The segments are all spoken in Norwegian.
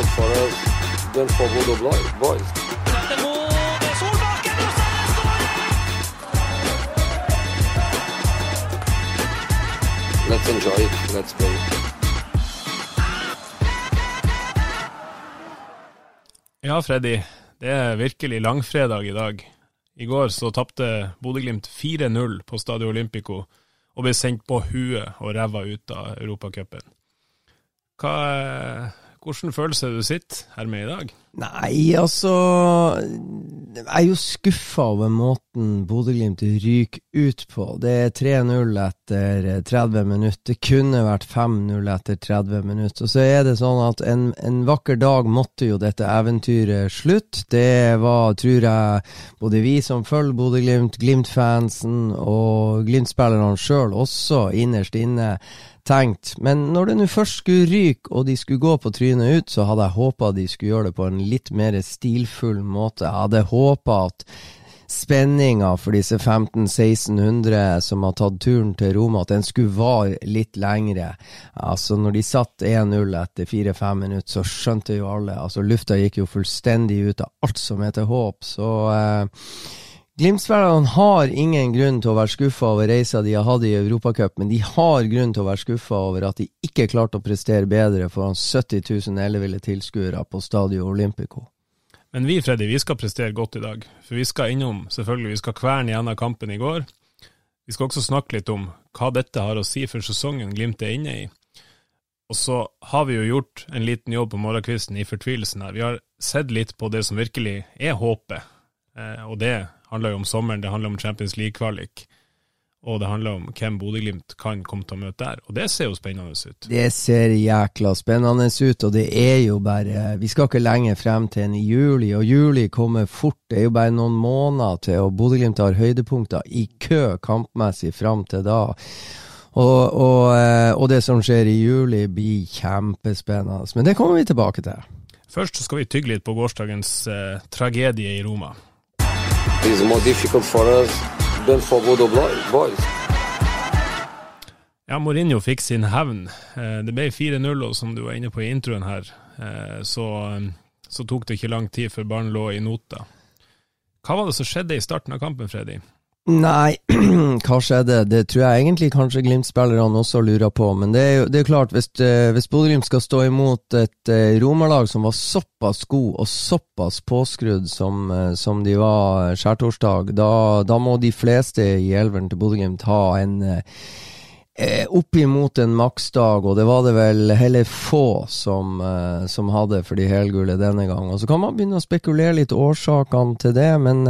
More difficult for us than for boys. Let's enjoy it. Let's play. Ja, Freddy. Det er virkelig langfredag i dag. I går så tapte Bodø-Glimt 4-0 på Stadio Olympico og ble sendt på huet og ræva ut av Europacupen. Hva Hvordan følelse du sitter her med i dag? Nei, altså Jeg er jo skuffa over måten Bodø-Glimt ryker ut på. Det er 3-0 etter 30 minutter. Det kunne vært 5-0 etter 30 minutter. Og så er det sånn at en, en vakker dag måtte jo dette eventyret slutt. Det var, tror jeg, både vi som følger Bodø-Glimt, Glimt-fansen og Glimt-spillerne sjøl også innerst inne tenkt. Men når det nå først skulle ryke, og de skulle gå på trynet ut, så hadde jeg håpa de skulle gjøre det på en litt mer stilfull måte. Jeg hadde håpa at spenninga for disse 1500-1600 som har tatt turen til Roma, at den skulle vare litt lengre. Altså, når de satt 1-0 etter 4-5 minutter, så skjønte jo alle. Altså, lufta gikk jo fullstendig ut av alt som heter håp, så eh, Glimt-spillerne har ingen grunn til å være skuffa over reisa de har hatt i Europacup, men de har grunn til å være skuffa over at de ikke klarte å prestere bedre foran 70 000 elleville tilskuere på Stadio Olympico. Men vi, Freddy, vi skal prestere godt i dag. For vi skal innom, selvfølgelig, vi skal kverne gjennom kampen i går. Vi skal også snakke litt om hva dette har å si for sesongen Glimt er inne i. Og så har vi jo gjort en liten jobb på morgenkvisten i fortvilelsen her. Vi har sett litt på det som virkelig er håpet, eh, og det handler jo om sommeren, det handler om Champions League-kvalik. Og det handler om hvem Bodø-Glimt kan komme til å møte der. Og det ser jo spennende ut. Det ser jækla spennende ut, og det er jo bare Vi skal ikke lenger frem til enn i juli, og juli kommer fort. Det er jo bare noen måneder til, og Bodø-Glimt har høydepunkter i kø kampmessig frem til da. Og, og, eh, og det som skjer i juli, blir kjempespennende. Men det kommer vi tilbake til. Først skal vi tygge litt på gårsdagens eh, tragedie i Roma. Is more difficult for us than for Bodo boys. Ja, Mourinho fikk sin hevn. Eh, Det ble 4-0, og som du var inne på i introen her, eh, så, så tok det ikke lang tid før ballen lå i nota. Hva var det som skjedde i starten av kampen, Freddy? Nei, hva skjedde? Det tror jeg egentlig kanskje Glimt-spillerne også lurer på. Men det er jo det er klart, hvis, eh, hvis Bodø-Glimt skal stå imot et eh, romerlag som var såpass god og såpass påskrudd som, eh, som de var skjærtorsdag, da, da må de fleste i elveren til Bodø-Glimt ha en oppimot en maksdag, og det var det vel heller få som, som hadde for de helgule denne gang. Og så kan man begynne å spekulere litt årsakene til det, men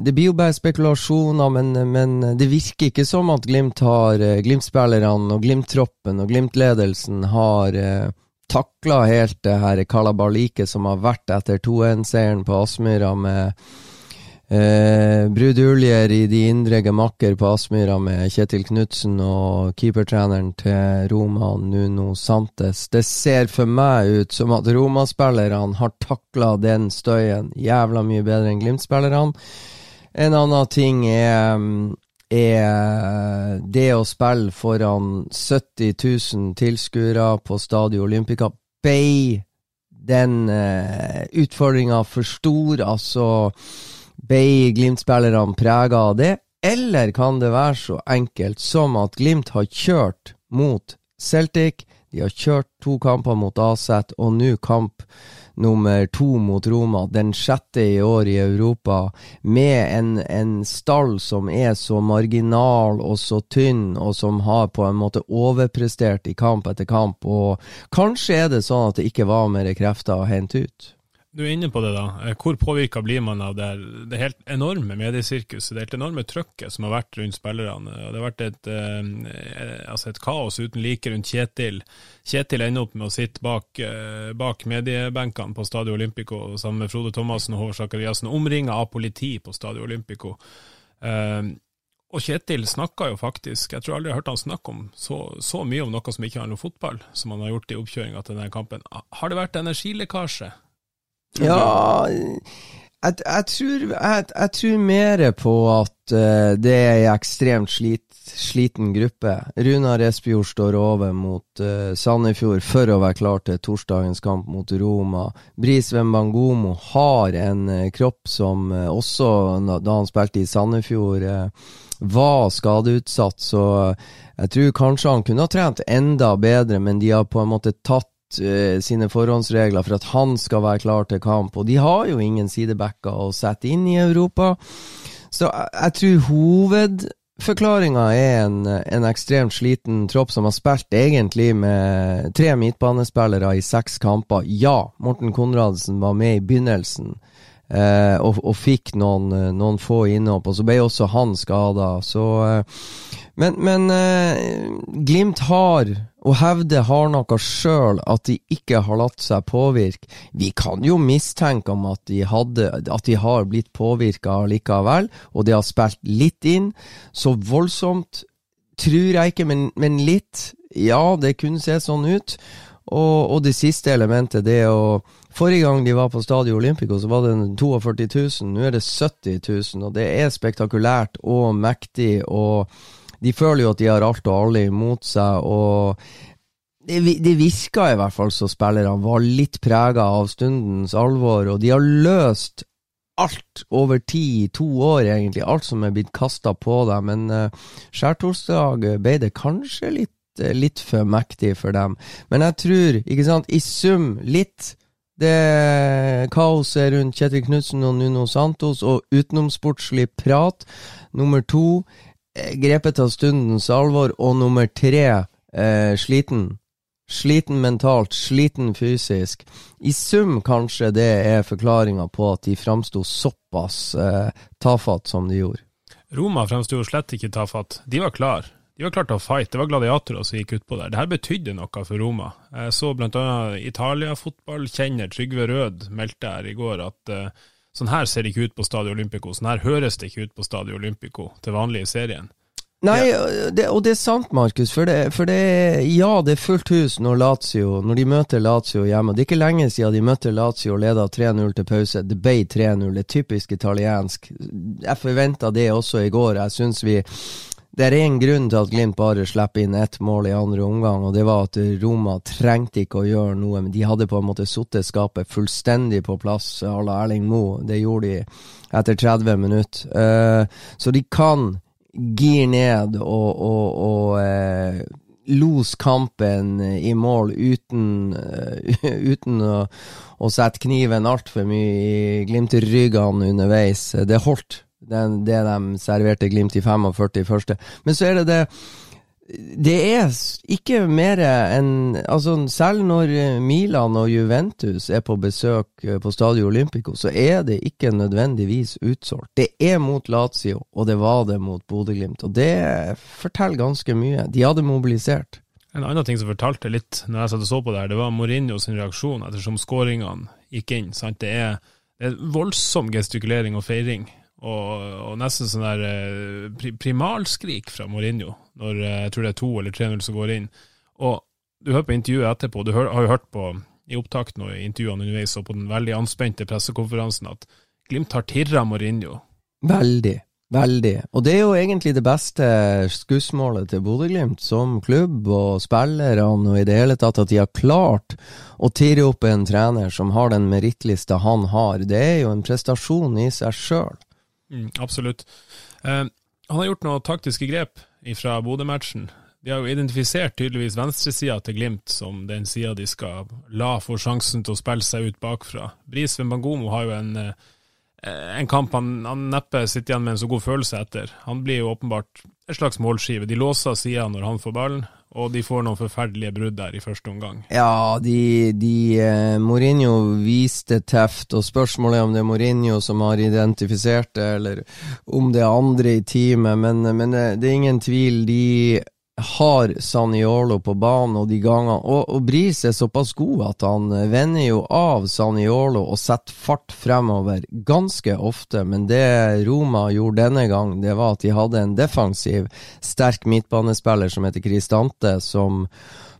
Det blir jo bare spekulasjoner, men, men det virker ikke som at Glimt har eh, Glimt-spillerne og Glimt-troppen og Glimt-ledelsen har eh, takla helt det her kalabaliket som har vært etter 2-1-seieren på Aspmyra med eh, bruduljer i de indre gemakker på Aspmyra med Kjetil Knutsen og keepertreneren til Roma, Nuno Santes. Det ser for meg ut som at Roma-spillerne har takla den støyen jævla mye bedre enn Glimt-spillerne. En annen ting er, er det å spille foran 70 000 tilskuere på Stadio Olympica. Bay den eh, utfordringa for stor? Altså ble Glimt-spillerne prega av det, eller kan det være så enkelt som at Glimt har kjørt mot Celtic, de har kjørt to kamper mot Aset, og nå kamp nummer to mot Roma, den sjette i år i Europa, med en, en stall som er så marginal og så tynn, og som har på en måte overprestert i kamp etter kamp, og kanskje er det sånn at det ikke var mer krefter å hente ut? Du er inne på det, da. Eh, hvor påvirka blir man av det, det helt enorme mediesirkuset, det helt enorme trøkket som har vært rundt spillerne? Det har vært et, eh, altså et kaos uten like rundt Kjetil. Kjetil ender opp med å sitte bak, eh, bak mediebenkene på Stadio Olympico sammen med Frode Thomassen og Håvard Sakariassen, omringa av politi på Stadio Olympico. Eh, og Kjetil snakka jo faktisk, jeg tror aldri jeg har hørt han snakke om så, så mye om noe som ikke handler om fotball, som han har gjort i oppkjøringa til denne kampen. Har det vært energilekkasje? Ja jeg, jeg, tror, jeg, jeg tror mer på at uh, det er ei ekstremt slit, sliten gruppe. Runar Espejord står over mot uh, Sandefjord for å være klar til torsdagens kamp mot Roma. Brisveen Bangomo har en uh, kropp som også, da han spilte i Sandefjord, var skadeutsatt. Så jeg tror kanskje han kunne ha trent enda bedre, men de har på en måte tatt uh, sine forhåndsregler for at han skal være klar til kamp. Og de har jo ingen sidebacker å sette inn i Europa. Så jeg, jeg tror hovedforklaringa er en, en, ekstremt sliten tropp som har spilt egentlig med tre midtbanespillere i seks kamper. Ja, Morten Konradsen var med i begynnelsen. Uh, og, og, fikk noen, noen få innhopp, og så ble også han skada. Uh, Men, men Glimt har og hevder hardnakka sjøl at de ikke har latt seg påvirke. Vi kan jo mistenke om at de, hadde, at de har blitt påvirka likevel, og det har spilt litt inn. Så voldsomt tror jeg ikke, men, men litt. Ja, det kunne se sånn ut. Og, og, det siste elementet, det å Forrige gang de var på Stadio Olympico, så var det 42 000. Nå er det 70 000, og det er spektakulært og mektig. og de føler jo at de har alt og alle imot seg, og det, det virka i hvert fall så spillerne var litt prega av stundens alvor, og de har løst alt over tid, to år egentlig, alt som er blitt kasta på dem, men uh, skjærtorsdag ble det kanskje litt, uh, litt for mektig for dem. Men jeg tror, ikke sant, i sum litt det kaoset rundt Kjetil Knutsen og Nuno Santos og utenomsportslig prat. Nummer to, Eh, grepet av stundens alvor, og nummer tre, eh, sliten. Sliten mentalt, sliten fysisk. I sum kanskje det er forklaringa på at de framsto såpass eh, tafatt som de gjorde. Roma framsto slett ikke tafatt. De var klar. De var klare til å fight. Det var gladiatorer som gikk utpå der. Det her betydde noe for Roma. Jeg så bl.a. Italia-fotballkjenner Trygve Rød meldte her i går at uh, Sånn her ser det ikke ut på Stadio Olympico, sånn her høres det ikke ut på Stadio Olympico til vanlig i serien. Nei, det, og det er sant, Markus. For, det, for det, ja, det er fullt hus når Lazio Når de møter Lazio hjemme. Det er ikke lenge siden de møtte Lazio og leda 3-0 til pause. Det ble 3-0. Det er typisk italiensk. Jeg forventa det også i går. Jeg syns vi det er én grunn til at Glimt bare slipper inn ett mål i andre omgang, og det var at Roma trengte ikke å gjøre noe. Men de hadde på en måte satt skapet fullstendig på plass à la Erling Moe. Det gjorde de etter 30 minutter. Uh, så de kan gire ned og, og, og uh, los kampen i mål uten, uh, uten å, å, sette kniven altfor mye i Glimt-ryggene underveis. Det holdt det, det de serverte Glimt i 45 første. Men så er det det det er ikke mer enn altså Selv når Milan og Juventus er på besøk eh, på Stadio Olympico, så er det ikke nødvendigvis utsolgt. Det er mot Lazio, og det var det mot Bodø-Glimt. Og det forteller ganske mye. De hadde mobilisert. En annen ting som fortalte litt når jeg satt og så på det her, det var Mourinho sin reaksjon ettersom skåringene gikk inn. Sant? Det er, det er voldsom gestikulering og feiring og, og nesten sånn der eh, primalskrik fra Mourinho når eh, jeg tror det er to eller 3-0 som går inn. Og du hører på intervjuet etterpå, du har jo hørt på i opptakten og i intervjuene underveis og på den veldig anspente pressekonferansen at Glimt har tirra Mourinho. Veldig. Veldig. Og det er jo egentlig det beste skussmålet til Bodø-Glimt som klubb og spillerne og i det hele tatt at de har klart å tirre opp en trener som har den merittlista han har. Det er jo en prestasjon i seg sjøl. Mm, absolutt. Eh, han har gjort noen taktiske grep fra Bodø-matchen. De har jo identifisert tydeligvis venstresida til Glimt som den sida de skal la få sjansen til å spille seg ut bakfra. Bris Wembangomo har jo en, eh, en kamp han, han neppe sitter igjen med en så god følelse etter. Han blir jo åpenbart et slags målskive. De låser sida når han får ballen, og de får noen forferdelige brudd der i første omgang. Ja, de, de eh, Mourinho viste teft, og spørsmålet er om det er Mourinho som har identifisert det, eller om det er andre i teamet, men, men det, det er ingen tvil. De har Saniolo på banen, og de gangene Og, og Bris er såpass god at han vender jo av Saniolo og setter fart fremover ganske ofte, men det Roma gjorde denne gang, det var at de hadde en defensiv, sterk midtbanespiller som heter Cristante, som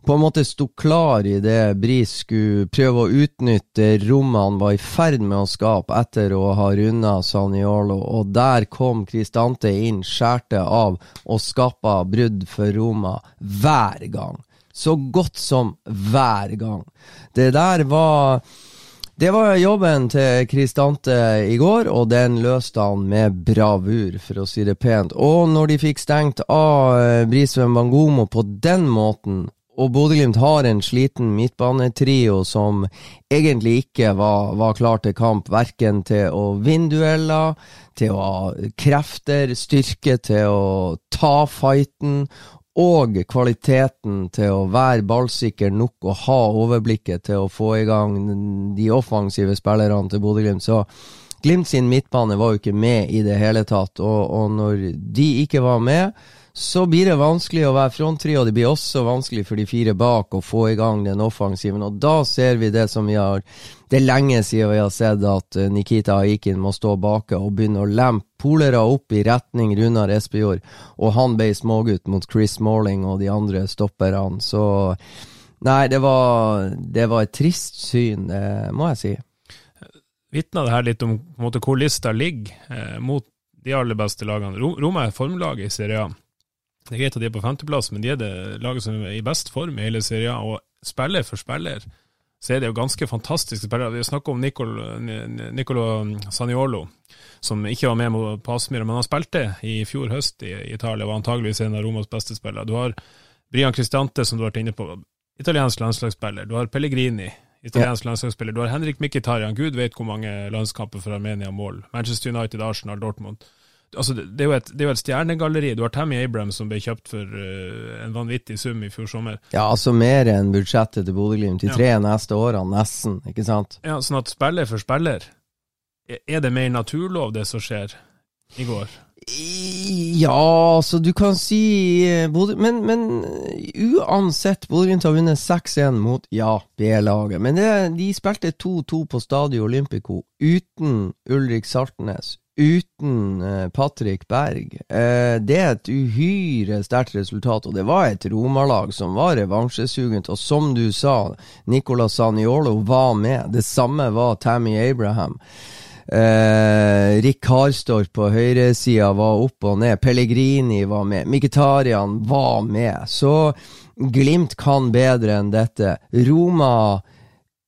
på en måte sto klar i det Bris skulle prøve å utnytte rommet han var i ferd med å skape etter å ha runda Saniolo, og der kom Cristante inn, skjærte av og skapa brudd for Roma hver gang. Så godt som hver gang. Det der var det var jobben til Cristante i går, og den løste han med bravur, for å si det pent. Og når de fikk stengt av Brisveen Bangomo på den måten, og Bodø-Glimt har en sliten midtbanetrio som egentlig ikke var, var, klar til kamp, verken til å vinne dueller, til å ha krefter, styrke til å ta fighten, og kvaliteten til å være ballsikker nok og ha overblikket til å få i gang de offensive spillerne til Bodø-Glimt. Så Glimt sin midtbane var jo ikke med i det hele tatt, og, og når de ikke var med så blir det vanskelig å være fronttrio, det blir også vanskelig for de fire bak å få i gang den offensiven. Og da ser vi det som vi har Det er lenge siden vi har sett at eh, Nikita Aikin må stå bak og begynne å lempe polere opp i retning Runar Espejord, og han ble smågutt mot Chris Morling og de andre stopperne. Så nei, det var, det var et trist syn, det må jeg si. Vitner det her litt om måte, hvor lista ligger eh, mot de aller beste lagene? Roma er formlaget i Serie A. Det er greit at de er på femteplass, men de er det laget som er i best form i hele serien. Og spiller for spiller så er det jo ganske fantastiske spillere. Vi snakker om Nicolo, Nicolo Saniolo, som ikke var med på Aspmyra, men han spilte i fjor høst i Italia, var antageligvis en av Romas beste spillere. Du har Brian Cristante, som du har vært inne på, italiensk landslagsspiller. Du har Pellegrini, italiensk ja. landslagsspiller. Du har Henrik Mkhitaryan, gud vet hvor mange landskamper for Armenia mål. Manchester United, Arsenal, Dortmund altså, det, er jo et, et stjernegalleri. Du har Tammy Abrams som ble kjøpt for uh, en vanvittig sum i fjor sommer. Ja, altså mer enn budsjettet til Bodø-Glimt de tre ja. neste årene, nesten. ikke sant? Ja, Sånn at spiller for spiller, er det mer naturlov det som skjer i går? Ja, altså du kan si eh, Bodø, men, men uansett, Bodø-Glimt har vunnet 6-1 mot ja, B-laget. Men det, de spilte 2-2 på Stadio Olympico uten Ulrik Saltnes, uten uh, Patrick Berg. Uh, det er et uhyre sterkt resultat, og det var et romalag som var revansjesugent. Og som du sa, Nicolas Saniolo var med. Det samme var Tammy Abraham. Eh, Rick Harstorp på høyresida var opp og ned. Pellegrini var med. Mkhitarian var med. Så Glimt kan bedre enn dette. Roma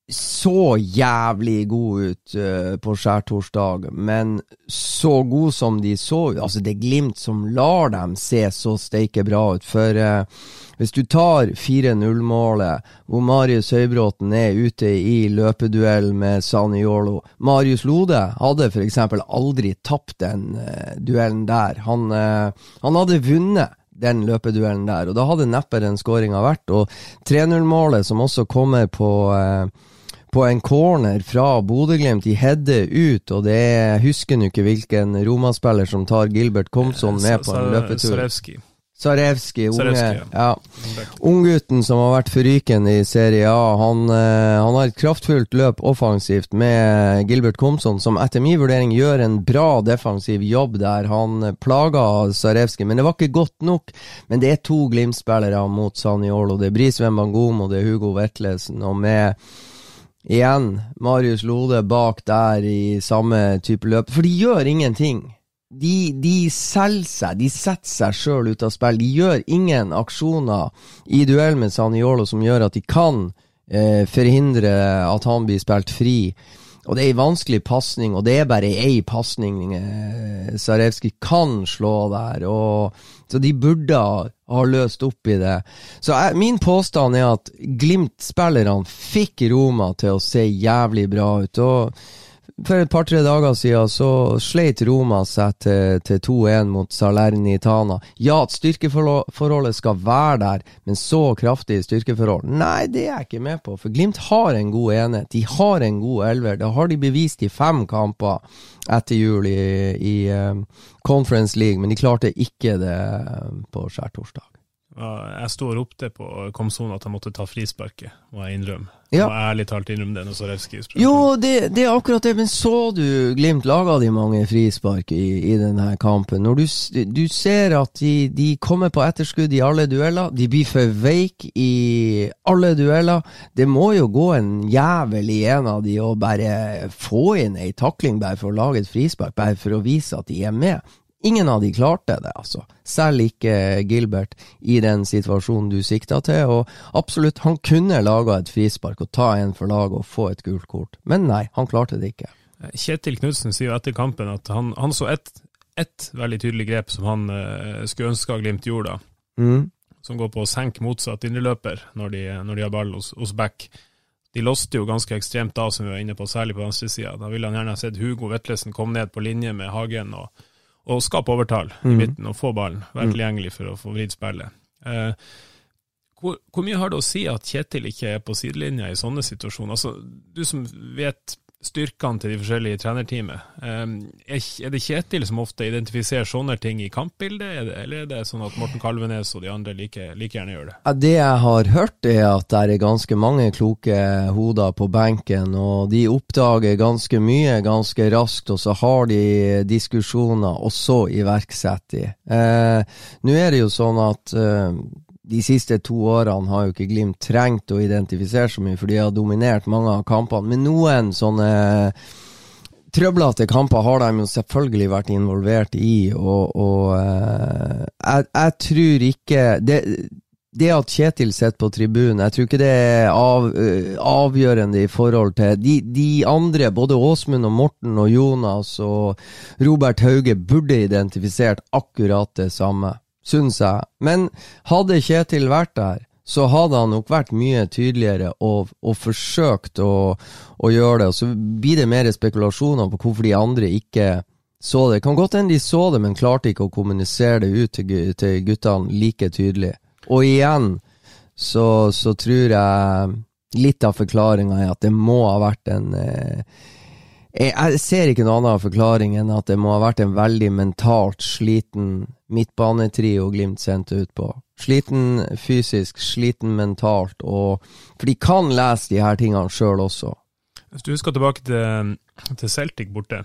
så jævlig god ut uh, på skjærtorsdag, men så god som de så ut Altså, det er Glimt som lar dem se så steike bra ut. For uh, hvis du tar 4-0-målet, hvor Marius Høybråten er ute i løpeduell med Saniolo Marius Lode hadde f.eks. aldri tapt den uh, duellen der. Han, han hadde vunnet den løpeduellen der, og da hadde neppe den skåringa vært. Og 3-0-målet, som også kommer på eh, på en corner fra Bodø-Glimt. De header ut, og det er Jeg husker nå ikke hvilken Roma-spiller som tar Gilbert Komson med på en løpetur. Sarevski. Sarevski, unge, ja. Unggutten som har vært forrykende i Serie A. Han, eh, han, har et kraftfullt løp offensivt med Gilbert Komson, som etter min vurdering gjør en bra defensiv jobb der. Han plaga Sarevski, men det var ikke godt nok. Men det er to Glimt-spillere mot Saniolo. Det er Bris Wembangomo, det er Hugo Vetlesen. Og med Igjen, Marius Lode bak der i samme type løp. For de gjør ingenting. De, de selger seg, de setter seg sjøl ut av spill. De gjør ingen aksjoner i duell med Saniolo som gjør at de kan eh, forhindre at han blir spilt fri. Og det er ei vanskelig pasning, og det er bare ei pasning eh, kan slå der. Og, så de burde ha løst opp i det. Så jeg, min påstand er at Glimt-spillerne fikk Roma til å se jævlig bra ut. og for et par-tre dager siden så sleit Roma seg til, til 2-1 mot Salernitana. Ja, at styrkeforholdet skal være der, men så kraftig styrkeforhold Nei, det er jeg ikke med på. For Glimt har en god enhet. De har en god elver. Det har de bevist i fem kamper etter jul i, i um, Conference League, men de klarte ikke det på skjærtorsdag. Jeg står og ropte på Komson at han måtte ta frisparket, må jeg innrømme. Ja. Må jeg ærlig talt innrømme det når. Jo, det, det, er akkurat det, men så du Glimt laga de mange frispark i, i denne kampen? Når du, du ser at de, de, kommer på etterskudd i alle dueller, de blir for veike i alle dueller. Det må jo gå en jævel i en av de og bare få inn ei takling bare for å lage et frispark, bare for å vise at de er med. Ingen av de klarte det, altså. Selv ikke Gilbert i den situasjonen du sikta til. Og absolutt, han kunne laga et frispark og ta en for laget og få et gult kort, men nei, han klarte det ikke. Kjetil Knutsen sier jo etter kampen at han, han så ett et veldig tydelig grep som han uh, skulle ønske Glimt gjorde, da. Mm. Som går på å senke motsatt indreløper når, de, når de har ball hos, hos back. De låste jo ganske ekstremt da, som vi var inne på, særlig på venstresida. Da ville han gjerne sett Hugo Vetlesen komme ned på linje med Hagen og og skape overtall mm. i midten og få ballen, være mm. tilgjengelig for å få vridd spillet. Eh, hvor, hvor, mye har det å si at Kjetil ikke er på sidelinja i sånne situasjoner? Altså, du som vet styrkene til de forskjellige trenerteamet. Um, er det Kjetil som ofte identifiserer sånne ting i kampbildet, eller er det sånn at Morten Kalvenes og de andre like, like gjerne gjør det? Det jeg har hørt, er at det er ganske mange kloke hoder på benken, og de oppdager ganske mye ganske raskt, og så har de diskusjoner, og så iverksetter de. Uh, Nå er det jo sånn at uh, de siste to årene har jo ikke Glimt trengt å identifisere så mye, for de har dominert mange av kampene. Men noen sånne trøblete kamper har de jo selvfølgelig vært involvert i, og, og uh, jeg, jeg, tror ikke det, det at Kjetil sitter på tribunen, jeg tror ikke det er av, uh, avgjørende i forhold til de, de andre, både Åsmund og Morten og Jonas og Robert Hauge, burde identifisert akkurat det samme syns jeg. Men hadde Kjetil vært der, så hadde han nok vært mye tydeligere og, og forsøkt å, å, gjøre det. Og så blir det mer spekulasjoner på hvorfor de andre ikke så det. Kan godt hende de så det, men klarte ikke å kommunisere det ut til, til guttene like tydelig. Og igjen så, så tror jeg litt av forklaringa er at det må ha vært en eh, jeg ser ikke noen annen forklaring enn at det må ha vært en veldig mentalt sliten midtbanetrio Glimt sendte ut på. Sliten fysisk, sliten mentalt, og For de kan lese de her tingene sjøl også. Hvis du skal tilbake til, til, Celtic borte,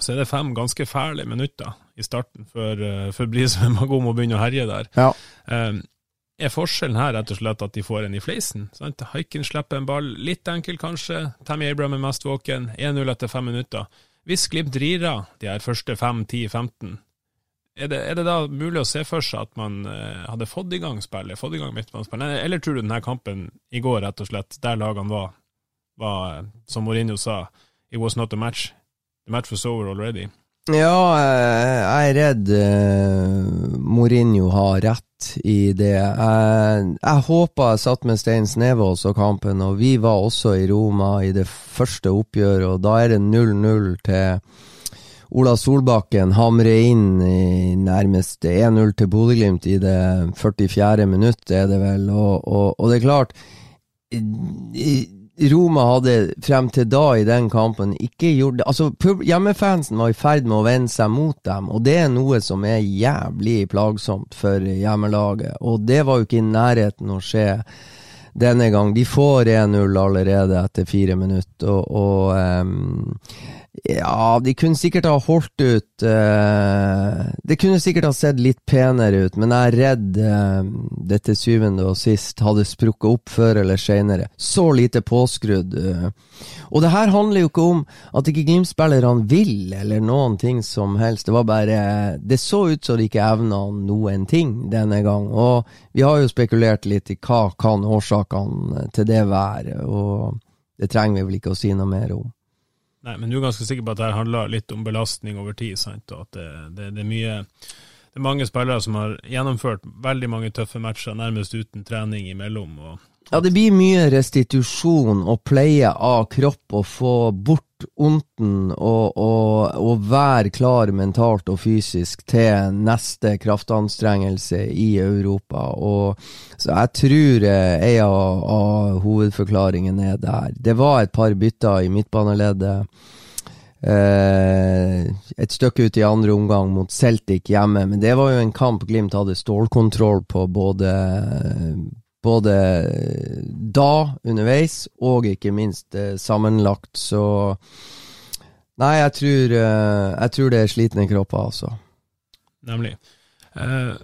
så er det fem ganske fæle minutter i starten før, uh, før Brise Magom å begynne å herje der. Ja. Um, er forskjellen her rett og slett at de får en i fleisen? Sant? Haiken slipper en ball, litt enkel kanskje. Tammy Abraham er mest våken. 1-0 etter fem minutter. Hvis Glimt rir av de her første 5-10-15, er, er, det da mulig å se for seg at man eh, hadde fått i gang spillet, fått i gang midtbanespillet? Eller tror du denne kampen i går, rett og slett, der lagene var, var som Mourinho sa, it was not a match. The match was over already. Ja, jeg er redd uh, Mourinho har rett i det. Jeg, jeg håpa jeg satt med Stein Snevås og kampen, og vi var også i Roma i det første oppgjøret, og da er det 0-0 til Ola Solbakken hamrer inn i nærmest 1-0 til Bodø-Glimt i det 44. minutt, er det vel, og, og, og det er klart i, Roma hadde frem til da i den kampen ikke gjort Altså, hjemmefansen var i ferd med å vende seg mot dem, og det er noe som er jævlig plagsomt for hjemmelaget. Og det var jo ikke i nærheten å skje denne gang. De får 1-0 allerede etter fire minutter, og, og um, ja, de kunne sikkert ha holdt ut uh, Det kunne sikkert ha sett litt penere ut, men jeg er redd uh, det til syvende og sist hadde sprukket opp før eller seinere. Så lite påskrudd. Uh. Og det her handler jo ikke om at ikke Glimt-spillerne vil, eller noen ting som helst. Det var bare Det så ut som de ikke evna noen ting denne gang. Og vi har jo spekulert litt i hva kan årsakene til det være, og det trenger vi vel ikke å si noe mer om. Nei, men du er ganske sikker på at det handler litt om belastning over tid, sant? og at det, det, det, er mye Det er mange spillere som har gjennomført veldig mange tøffe matcher nærmest uten trening imellom. og ja, det blir mye restitusjon og pleie av kropp å få bort onten og, og, og være klar mentalt og fysisk til neste kraftanstrengelse i Europa. Og, så jeg tror eh, en av, av hovedforklaringene er der. Det var et par bytter i midtbaneleddet. Eh, et stykke ut i andre omgang mot Celtic hjemme, men det var jo en kamp Glimt hadde stålkontroll på både både da, underveis, og ikke minst eh, sammenlagt. Så Nei, jeg tror, eh, jeg tror det er slitne kropper, altså. Nemlig. Eh,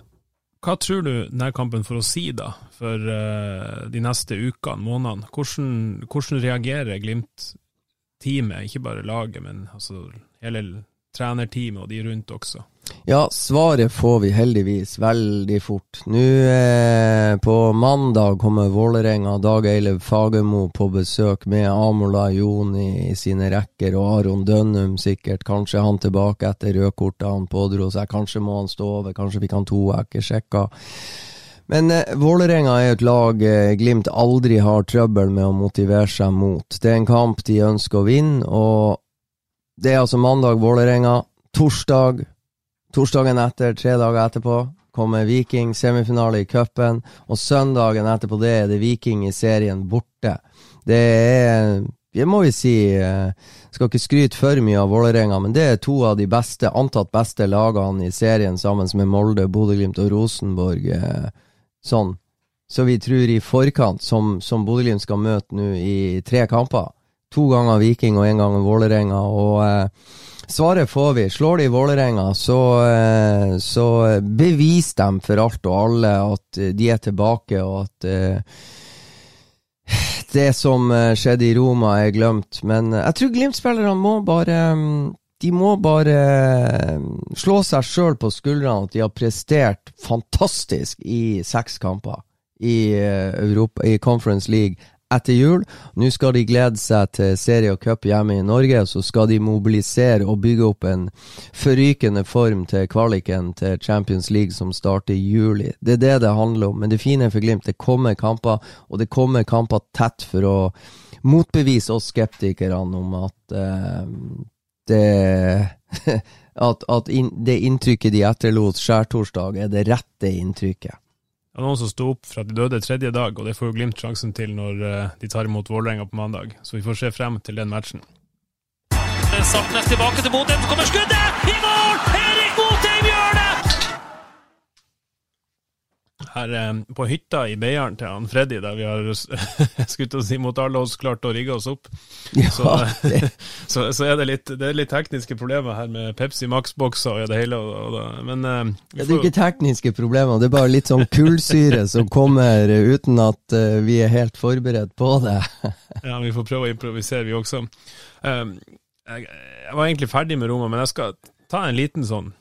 hva tror du denne kampen får å si, da, for eh, de neste ukene, månedene? Hvordan, hvordan reagerer Glimt-teamet, ikke bare laget, men altså hele trenerteamet og de rundt også? Ja, svaret får vi heldigvis veldig fort. Nå eh, på mandag kommer Vålerenga Dag Eilev Fagermo på besøk med Amola Joni i sine rekker, og Aron Dønnum sikkert. Kanskje han tilbake etter rødkortet han pådro seg. Kanskje må han stå over, kanskje fikk han to, jeg har sjekka. Men eh, Vålerenga er et lag eh, Glimt aldri har trøbbel med å motivere seg mot. Det er en kamp de ønsker å vinne, og det er altså mandag Vålerenga. Torsdag Torsdagen etter, tre dager etterpå, kommer Viking semifinale i cupen. Og søndagen etterpå det er det Viking i serien borte. Det er det må vi si eh, Skal ikke skryte for mye av Vålerenga, men det er to av de beste, antatt beste lagene i serien sammen med Molde, Bodø-Glimt og Rosenborg. Eh, sånn. Så vi tror i forkant, som, som Bodø-Glimt skal møte nå i tre kamper To ganger Viking og én gang Vålerenga. Og eh, Svaret får vi. Slår de Vålerenga, så, eh, så bevis dem for alt og alle at de er tilbake, og at uh, det som eh, skjedde i Roma, er glemt. Men jeg tror Glimt-spillerne må bare De må bare slå seg sjøl på skuldrene at de har prestert fantastisk i seks kamper i, Europa, i Conference League etter jul. Nå skal de glede seg til serie og cup hjemme i Norge. Så skal de mobilisere og bygge opp en forrykende form til kvaliken til Champions League som starter i juli. Det er det det handler om. Men det fine for Glimt, det kommer kamper, og det kommer kamper tett for å motbevise oss skeptikerne om at eh, det at, at in, det inntrykket de etterlot skjærtorsdag, er det rette inntrykket. Det var noen som sto opp fra de døde tredje dag, og det får jo Glimt sjansen til når eh, de tar imot Vålerenga på mandag. Så vi får se frem til den matchen. Saltnes tilbake til Bodø, så kommer skuddet! I mål! Erik Botheim her eh, på hytta i Beiarn til han Freddy, der vi har skutt oss imot alle oss klart å rigge oss opp, ja, så, så, så, er det litt, det er litt tekniske problemer her med Pepsi Max-bokser og det hele. Og, og, men får... Det er ikke tekniske problemer, det er bare litt sånn kullsyre som kommer uten at vi er helt forberedt på det. ja, vi får prøve å improvisere, vi også. Jeg, jeg var egentlig ferdig med Roma, men jeg skal ta en liten sånn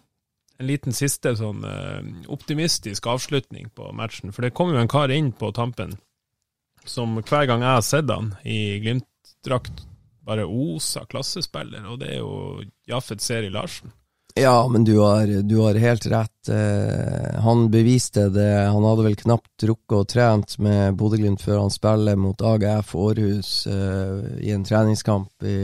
en liten siste sånn uh, optimistisk avslutning på matchen. For det kom jo en kar inn på tampen som hver gang jeg har sett han i Glimt-drakt, bare osa klassespiller, og det er jo Jaffet Seri Larsen. Ja, men du har, du har helt rett. Eh, han beviste det. Han hadde vel knapt rukket å trent med Bodø-Glimt før han spiller mot AGF Århus eh, i en treningskamp i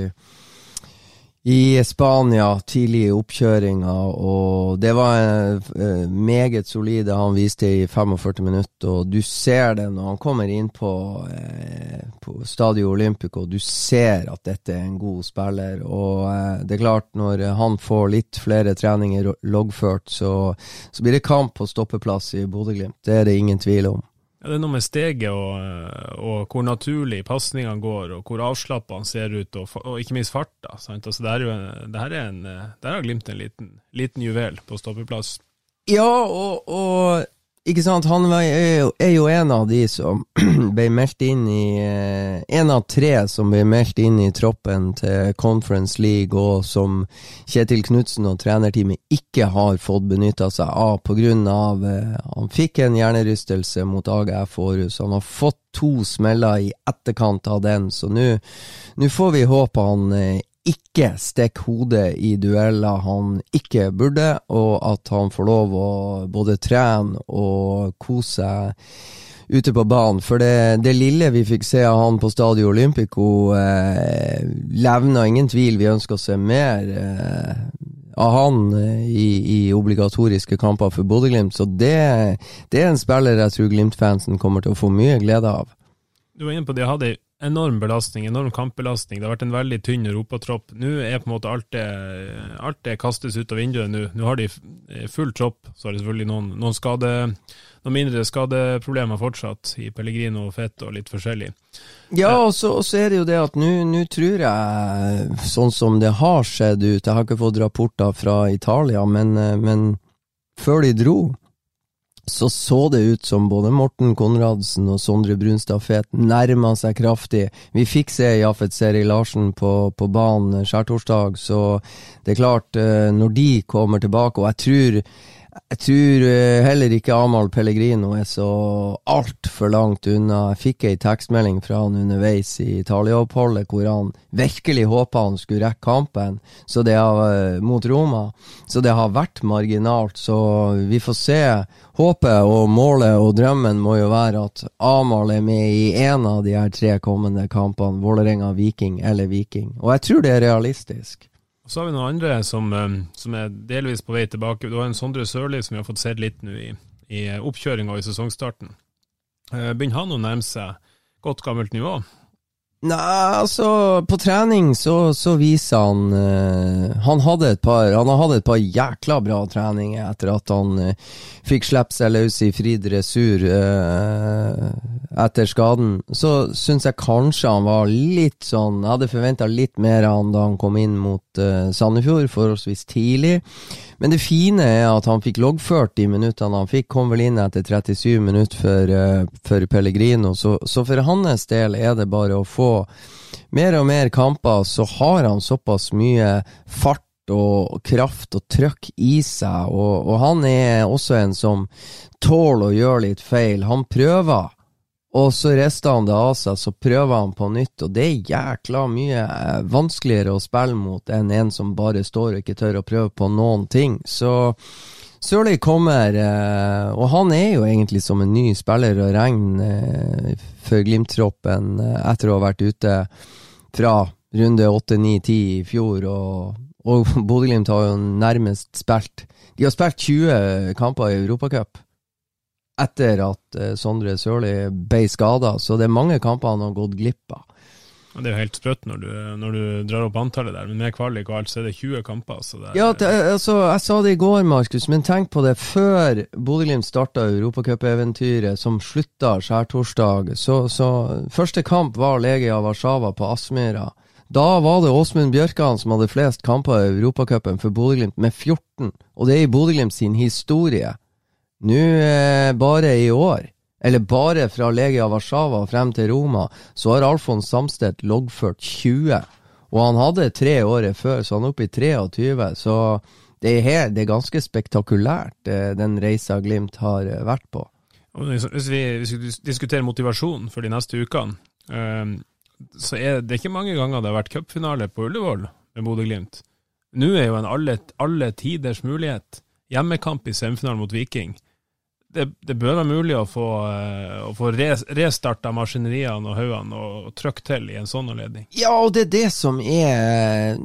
i Spania tidlig i oppkjøringa, og det var uh, meget solide han viste i 45 minutter. Og du ser det når han kommer inn på, uh, på Stadio Olympico, du ser at dette er en god spiller. Og uh, det er klart, når han får litt flere treninger loggført, så, så blir det kamp på stoppeplass i Bodø-Glimt. Det er det ingen tvil om. Ja, det er noe med steget og, og hvor naturlig pasningene går, og hvor avslappa han ser ut, og, og, ikke minst farta. Altså, det, er det her der har Glimt en liten, liten juvel på stoppeplass. Ja, og, og ikke sant, han er jo en av de som ble meldt inn i eh, En av tre som ble meldt inn i troppen til Conference League, og som Kjetil Knutsen og trenerteamet ikke har fått benytta seg av pga. Eh, han fikk en hjernerystelse mot AGF Århus. Han har fått to smeller i etterkant av den, så nå får vi håpe han eh, ikke stikke hodet i dueller han ikke burde, og at han får lov å både trene og kose seg ute på banen. For det, det, lille vi fikk se av han på Stadio Olympico, eh, levna ingen tvil. Vi ønsker å se mer eh, av han eh, i, i, obligatoriske kamper for Bodø-Glimt. Så det, det, er en spiller jeg tror Glimt-fansen kommer til å få mye glede av. Du var inne på det, jeg hadde enorm belastning, enorm kampbelastning. Det har vært en veldig tynn europatropp. Nå er på en måte alt det, alt det kastes ut av vinduet. Nå, nå har de full tropp. Så har de selvfølgelig noen, noen, skade, noen mindre skadeproblemer fortsatt i Pellegrino og Fett og litt forskjellig. Ja, og så, er det jo det at nå tror jeg, sånn som det har skjedd ut Jeg har ikke fått rapporter fra Italia, men, men før de dro så så det ut som både Morten Konradsen og Sondre Brunstad Fet nærma seg kraftig. Vi fikk se Jafet Seri Larsen på, på banen skjærtorsdag, så det er klart, eh, når de kommer tilbake, og jeg tror jeg tror eh, heller ikke Amahl Pellegrino er så altfor langt unna. Jeg fikk ei tekstmelding fra han underveis i Italia-oppholdet hvor han virkelig håpa han skulle rekke kampen har, eh, mot Roma. Så det har vært marginalt. Så vi får se. Håpet og målet og drømmen må jo være at Amahl er med i én av de her tre kommende kampene. Vålerenga-Viking eller Viking. Og jeg tror det er realistisk. Så har vi noen andre som, eh, som, er delvis på vei tilbake. Du har en Sondre Sørli som vi har fått sett litt nå i, i oppkjøringa i sesongstarten. Eh, begynner han å nærme seg godt gammelt nivå? Nei, altså, på trening så, så viser han uh, Han hadde et par Han hatt et par jækla bra treninger etter at han uh, fikk slippe seg løs i fri dressur uh, etter skaden. Så syns jeg kanskje han var litt sånn Jeg hadde forventa litt mer av han da han kom inn mot Sandefjord, forholdsvis tidlig. Men det fine er at han fikk loggført de minuttene han fikk. Kom vel inn etter 37 minutter for, uh, for Pellegrino. Så, så, for hans del er det bare å få mer og mer kamper, så har han såpass mye fart og kraft og trøkk i seg. Og, og han er også en som tåler å gjøre litt feil. Han prøver og så rister han det av seg, så prøver han på nytt, og det er jækla mye eh, vanskeligere å spille mot enn en som bare står og ikke tør å prøve på noen ting. Så Sørli kommer, eh, og han er jo egentlig som en ny spiller å regne eh, for Glimt-troppen etter å ha vært ute fra runde 8-9-10 i fjor, og, og Bodø-Glimt har jo nærmest spilt De har spilt 20 kamper i Europacup etter at uh, Sondre Sørli ble skada, så det er mange kamper han har gått glipp av. Det er jo helt sprøtt når, når, du drar opp antallet der, men med kvalik og alt, så er det 20 kamper. Er, ja, det, altså, jeg sa det i går, Markus, men tenk på det. Før Bodø-Glimt starta europacupeventyret, som slutta skjærtorsdag, så, så første kamp var Legia Warszawa på Aspmyra. Da var det Åsmund Bjørkan som hadde flest kamper i Europacupen for Bodø-Glimt, med 14. Og det er i Bodø-Glimt sin historie. Nå, eh, bare i år, eller bare fra Legia Warszawa frem til Roma, så har Alfons Samstedt loggført 20. Og han hadde tre året før, så han er oppe i 23. Så det er, helt, det er ganske spektakulært, eh, den reisa Glimt har eh, vært på. Hvis vi, hvis vi diskuterer motivasjon for de neste ukene, um, så er det ikke mange ganger det har vært cupfinale på Ullevål med Bodø-Glimt. Nå er jo en alle, alle tiders mulighet. Hjemmekamp i semifinalen mot Viking det, det, bør være mulig å få, uh, å få res, restarta maskineriene og haugene og, trykke til i en sånn anledning. Ja, og det er det som er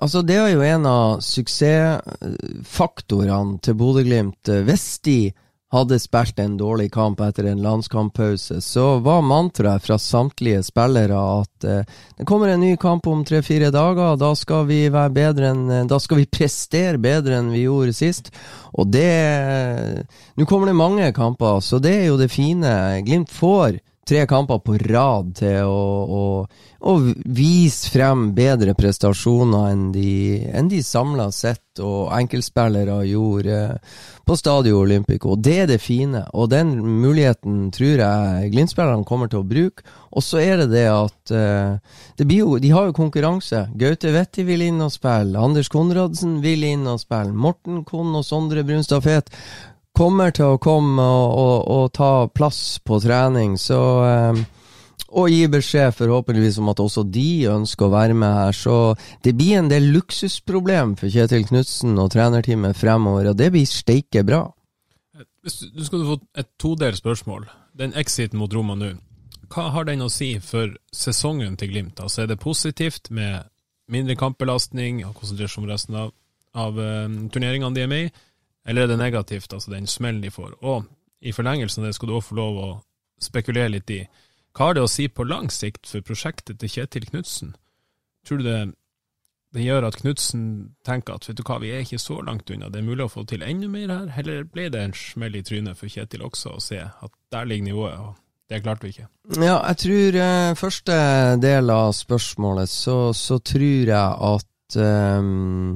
Altså, det er jo en av suksessfaktorene til Bodø-Glimt. Hvis de hadde spilt en dårlig kamp etter en landskamppause, så var mantraet fra samtlige spillere at uh, det kommer en ny kamp om tre-fire dager, da skal vi være bedre enn Da skal vi prestere bedre enn vi gjorde sist. Og det Nå kommer det mange kamper, så det er jo det fine. Glimt får tre kamper på rad til å, å, å vise frem bedre prestasjoner enn de, enn de samla sett og enkeltspillere gjorde på Stadio Olympico. Det er det fine, og den muligheten tror jeg Glimt-spillerne kommer til å bruke. Og så er det det at uh, det jo, De har jo konkurranse. Gaute Wetti vil inn og spille. Anders Konradsen vil inn og spille. Morten Kohn og Sondre Brunstad Fet kommer til å komme og, og, og ta plass på trening, så eh, og gi beskjed forhåpentligvis om at også de ønsker å være med her. Så det blir en del luksusproblem for Kjetil Knutsen og trenerteamet fremover, og det blir steike bra. Du, skal få et todelt spørsmål. Den exiten mot Roma nå, hva har den å si for sesongen til Glimt? Altså Er det positivt med mindre kampbelastning og konsentrasjon om resten av, av uh, turneringene de er med i, eller er det negativt, altså den smellen de får? Og i forlengelsen av det skal du også få lov å spekulere litt i hva har det å si på lang sikt for prosjektet til Kjetil Knutsen? Tror du det, det gjør at Knutsen tenker at vet du hva, vi er ikke så langt unna, det er mulig å få til enda mer her? Eller ble det en smell i trynet for Kjetil også, å se at der ligger nivået? og det klarte vi ikke. Ja, jeg tror eh, første del av spørsmålet, så, så tror jeg at um,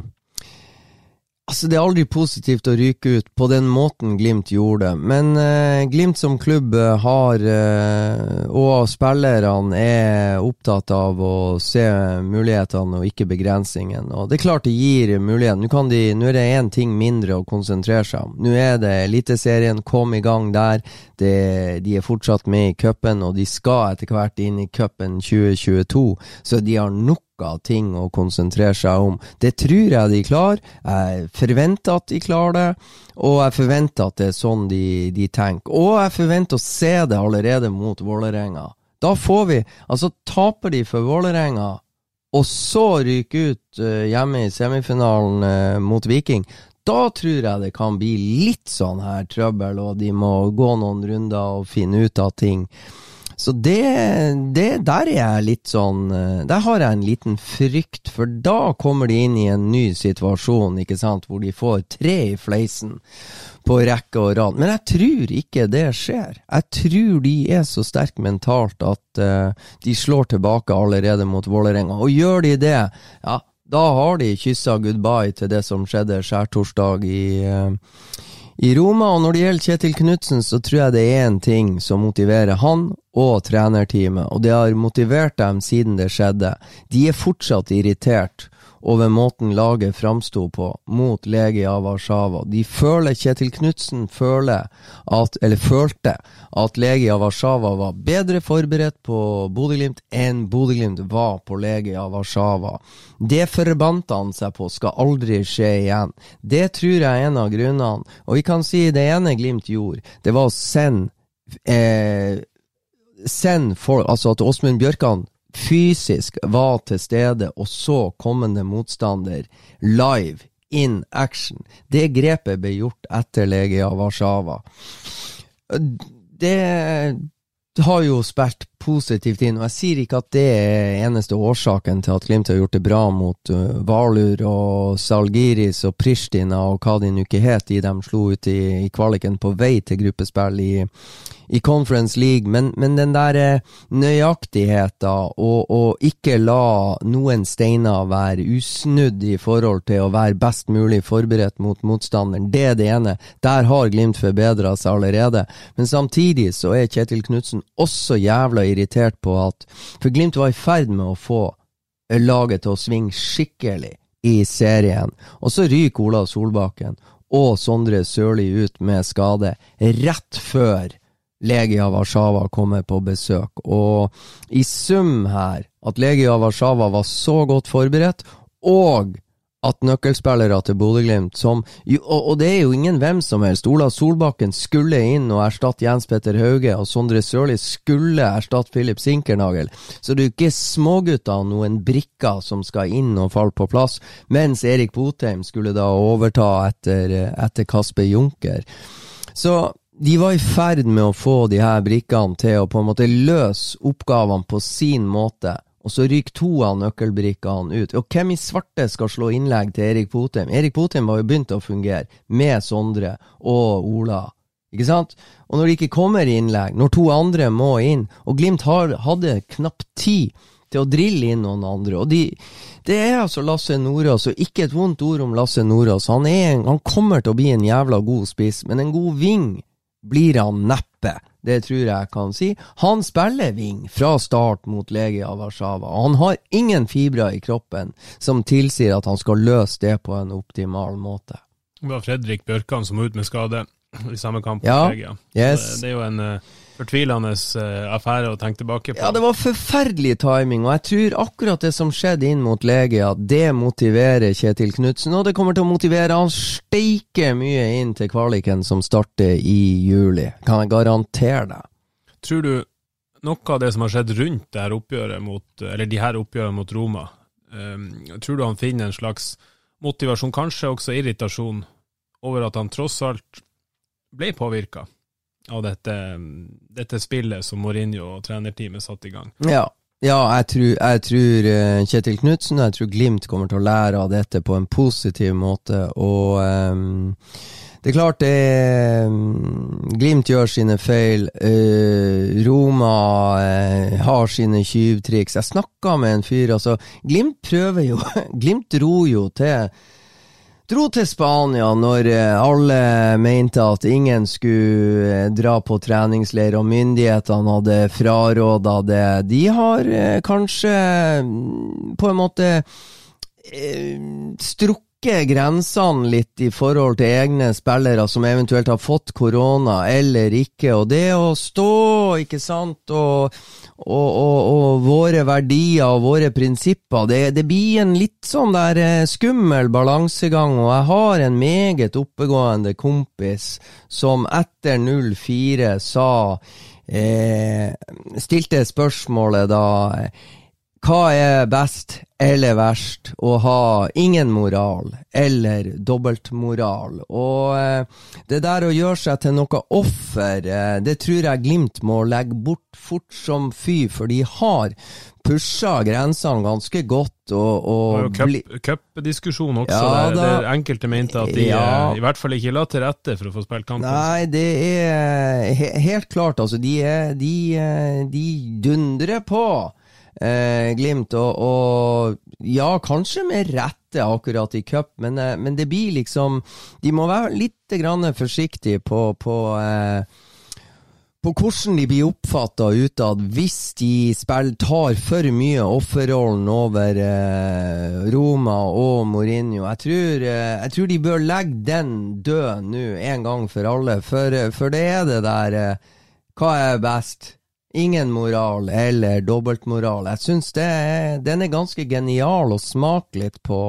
Altså, det er aldri positivt å ryke ut på den måten Glimt gjorde det, men eh, Glimt som klubb eh, har, eh, og spillerne er opptatt av å se mulighetene og ikke begrensningen. Og det er klart det gir muligheten. Nå, de, nå er det én ting mindre å konsentrere seg om. Nå er det Eliteserien, kom i gang der. Det, de er fortsatt med i cupen, og de skal etter hvert inn i cupen 2022, så de har nok av ting å konsentrere seg om. Det tror jeg de klarer. Jeg forventer at de klarer det, og jeg forventer at det er sånn de, de tenker. Og jeg forventer å se det allerede mot Vålerenga. Da får vi Altså, taper de for Vålerenga, og så ryker ut uh, hjemme i semifinalen uh, mot Viking, da tror jeg det kan bli litt sånn her trøbbel, og de må gå noen runder og finne ut av ting. Så det, det, Der er jeg litt sånn eh, Der har jeg en liten frykt, for da kommer de inn i en ny situasjon, ikke sant, hvor de får tre i fleisen på rekke og rad. Men jeg tror ikke det skjer. Jeg tror de er så sterke mentalt at uh, de slår tilbake allerede mot Vålerenga. Og gjør de det, ja, da har de kyssa goodbye til det som skjedde skjærtorsdag i uh, i Roma, og når det gjelder Kjetil Knutsen, så tror jeg det er én ting som motiverer han og trenerteamet, og det har motivert dem siden det skjedde. De er fortsatt irritert over måten laget framsto på mot Legia Warszawa. De føler, Kjetil Knutsen føler at, eller følte at Legia Warszawa var bedre forberedt på Bodø-Glimt enn Bodø-Glimt var på Legia Warszawa. Det forbandt han seg på skal aldri skje igjen. Det tror jeg er en av grunnene. Og vi kan si det ene Glimt gjorde, det var å sende eh, Send folk, altså at Åsmund Bjørkan fysisk var til stede og så kommende motstander live, in action. Det grepet ble gjort etter Legia Warszawa. Det har jo spilt positivt inn, og jeg sier ikke at det er eneste årsaken til at Glimt har gjort det bra mot uh, Valur og Salgiris og Pristina og hva de nå ikke het, de de slo ut i, i kvaliken på vei til gruppespill i, i Conference League, men, men den der eh, nøyaktigheten og, og, ikke la noen steiner være usnudd i forhold til å være best mulig forberedt mot motstanderen, det er det ene. Der har Glimt forbedra seg allerede. Men samtidig så er Kjetil Knutsen også jævla irritert på at For Glimt var i ferd med å få laget til å svinge skikkelig i serien, og så ryker Olav Solbakken og Sondre Sørli ut med skade rett før Legia Warszawa kommer på besøk. Og i sum her, at Legia Warszawa var så godt forberedt, og at nøkkelspillere til Bodø-Glimt som og, og, det er jo ingen hvem som helst. Ola Solbakken skulle inn og erstatte Jens Petter Hauge, og Sondre Sørli skulle erstatte Philip Sinkernagel. Så det er jo ikke smågutter, noen brikker, som skal inn og falle på plass, mens Erik Botheim skulle da overta etter, etter Kasper Junker. Så de var i ferd med å få de her brikkene til å på en måte løse oppgavene på sin måte, og så ryker to av nøkkelbrikkene ut. Og hvem i svarte skal slå innlegg til Erik Potheim? Erik Potheim var jo begynt å fungere, med Sondre og Ola. Ikke sant? Og når det ikke kommer innlegg, når to andre må inn, og Glimt har, hadde knapt tid til å drille inn noen andre. Og de, det er altså Lasse Nordås, og ikke et vondt ord om Lasse Nordås. Han, han kommer til å bli en jævla god spiss, men en god ving blir han neppe. Det tror jeg kan si. Han spiller wing fra start mot Legia Warszawa, han har ingen fibrer i kroppen som tilsier at han skal løse det på en optimal måte. Det var Fredrik Bjørkan som var ute med skade. i samme kamp Ja, Legia. yes. Det, det er jo en eh, fortvilende eh, affære å tenke tilbake på. Ja, det var forferdelig timing, og jeg tror akkurat det som skjedde inn mot Legia, det motiverer Kjetil Knutsen, og det kommer til å motivere han steike mye inn til kvaliken som starter i juli. Kan jeg garantere deg. Tror du noe av det som har skjedd rundt det her oppgjøret mot, eller de her oppgjørene mot Roma, um, tror du han finner en slags motivasjon, kanskje også irritasjon, over at han tross alt ble påvirka av dette, dette spillet som Mourinho og trenerteamet satte i gang? Ja. Ja, jeg tror, jeg tror eh, Kjetil Knutsen og jeg tror Glimt kommer til å lære av dette på en positiv måte. Og um, det er klart det um, Glimt gjør sine feil. Uh, Roma uh, har sine tyvtriks. Jeg snakka med en fyr, altså. Glimt prøver jo Glimt dro jo til Dro til Spania når eh, alle mente at ingen skulle eh, dra på treningsleir, og myndighetene hadde fraråda det. De har eh, kanskje mm, på en måte eh, strukket grensene litt i forhold til egne spillere som eventuelt har fått korona eller ikke, og det å stå, ikke sant, og, og, og, og våre verdier og våre prinsipper, det, det blir en litt sånn der eh, skummel balansegang, og jeg har en meget oppegående kompis som etter 04 sa eh, Stilte spørsmålet da hva er best eller verst? Å ha ingen moral eller dobbeltmoral? Og eh, det der å gjøre seg til noe offer, eh, det tror jeg Glimt må legge bort fort som fy, for de har pusha grensene ganske godt. Og, og Cupdiskusjon også, Ja, der, der enkelte mente at de Ja. eh, i hvert fall ikke la til rette for å få spilt kampen. Nei, det er he helt klart, altså. De, er, de, de dundrer på, eh, Glimt. Og, og ja, kanskje med rette akkurat i cup, men, eh, men det blir liksom De må være litt forsiktige på, på eh, på hvordan de blir oppfatta utad hvis de spiller, tar for mye offerrollen over eh, Roma og Mourinho. Jeg tror, eh, jeg tror de bør legge den død nå, en gang for alle. For, for det er det der eh, Hva er best? Ingen moral eller dobbeltmoral. Jeg syns den er ganske genial å smake litt på.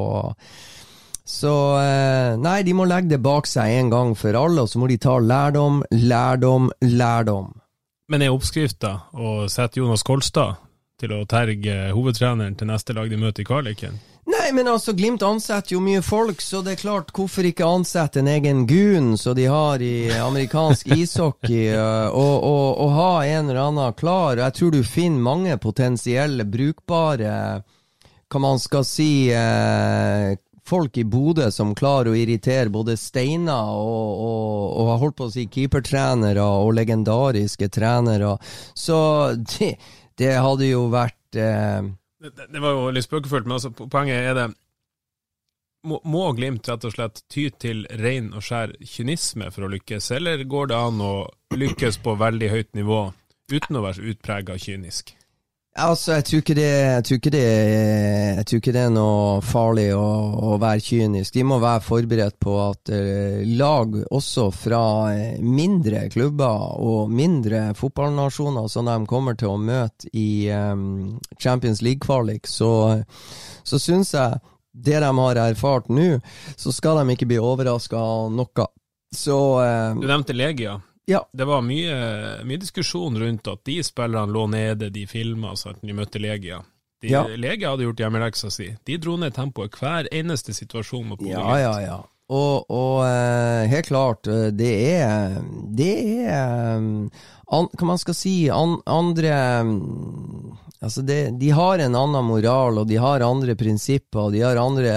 Så eh, nei, de må legge det bak seg en gang for alle, og så må de ta lærdom, lærdom, lærdom. Men er oppskrifta å sette Jonas Kolstad til å terge hovedtreneren til neste lag de møter i kvaliken? Nei, men altså, Glimt ansetter jo mye folk, så det er klart, hvorfor ikke ansette en egen gun som de har i amerikansk ishockey, eh, og, og, og ha en eller annen klar? Jeg tror du finner mange potensielle, brukbare, hva man skal si, eh, folk i Bodø som klarer å irritere både Steinar og, og, og holdt på å si keepertrenere og legendariske trenere. Så det, det hadde jo vært eh, Det, det- var jo litt spøkefullt, men altså, poenget er det må, må Glimt rett og slett ty til ren og skjær kynisme for å lykkes, eller går det an å lykkes på veldig høyt nivå uten å være så utprega kynisk? Altså, jeg tror ikke det, jeg tror ikke det, jeg tror ikke det er noe farlig å, å være kynisk. De må være forberedt på at eh, lag også fra eh, mindre klubber og mindre fotballnasjoner som de kommer til å møte i eh, Champions League-kvalik, så, så syns jeg det de har erfart nå, så skal de ikke bli overraska av noe. Så eh, Du nevnte Legia. Ja. Det var mye, mye diskusjon rundt at de spillerne lå nede, de filma at de møtte Legia. De, Ja. Legia hadde gjort hjemmeleksa si. De dro ned tempoet hver eneste situasjon mot Bodø Ja, Glimt. ja, ja. Og, og eh, helt klart, eh, det er Det er eh, an, Hva man skal si an, Andre Altså, det, de har en annen moral, og de har andre prinsipper, og de har andre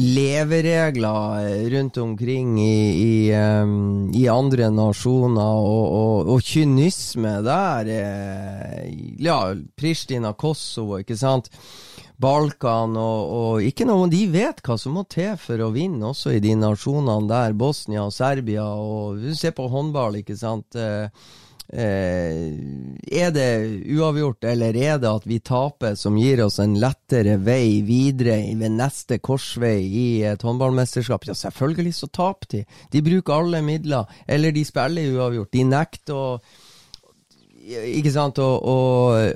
leveregler rundt omkring i, i, um, i andre nasjoner, og, og, og kynisme der Ja, Pristina, Kosovo, ikke sant? Balkan og, og ikke noe De vet hva som må til for å vinne, også i de nasjonene der. Bosnia og Serbia og Du ser på håndball, ikke sant. Eh, er det uavgjort, eller er det at vi taper som gir oss en lettere vei videre ved neste korsvei i et håndballmesterskap? Ja, selvfølgelig så taper de. De bruker alle midler, eller de spiller uavgjort. De nekter å ikke sant, å, å,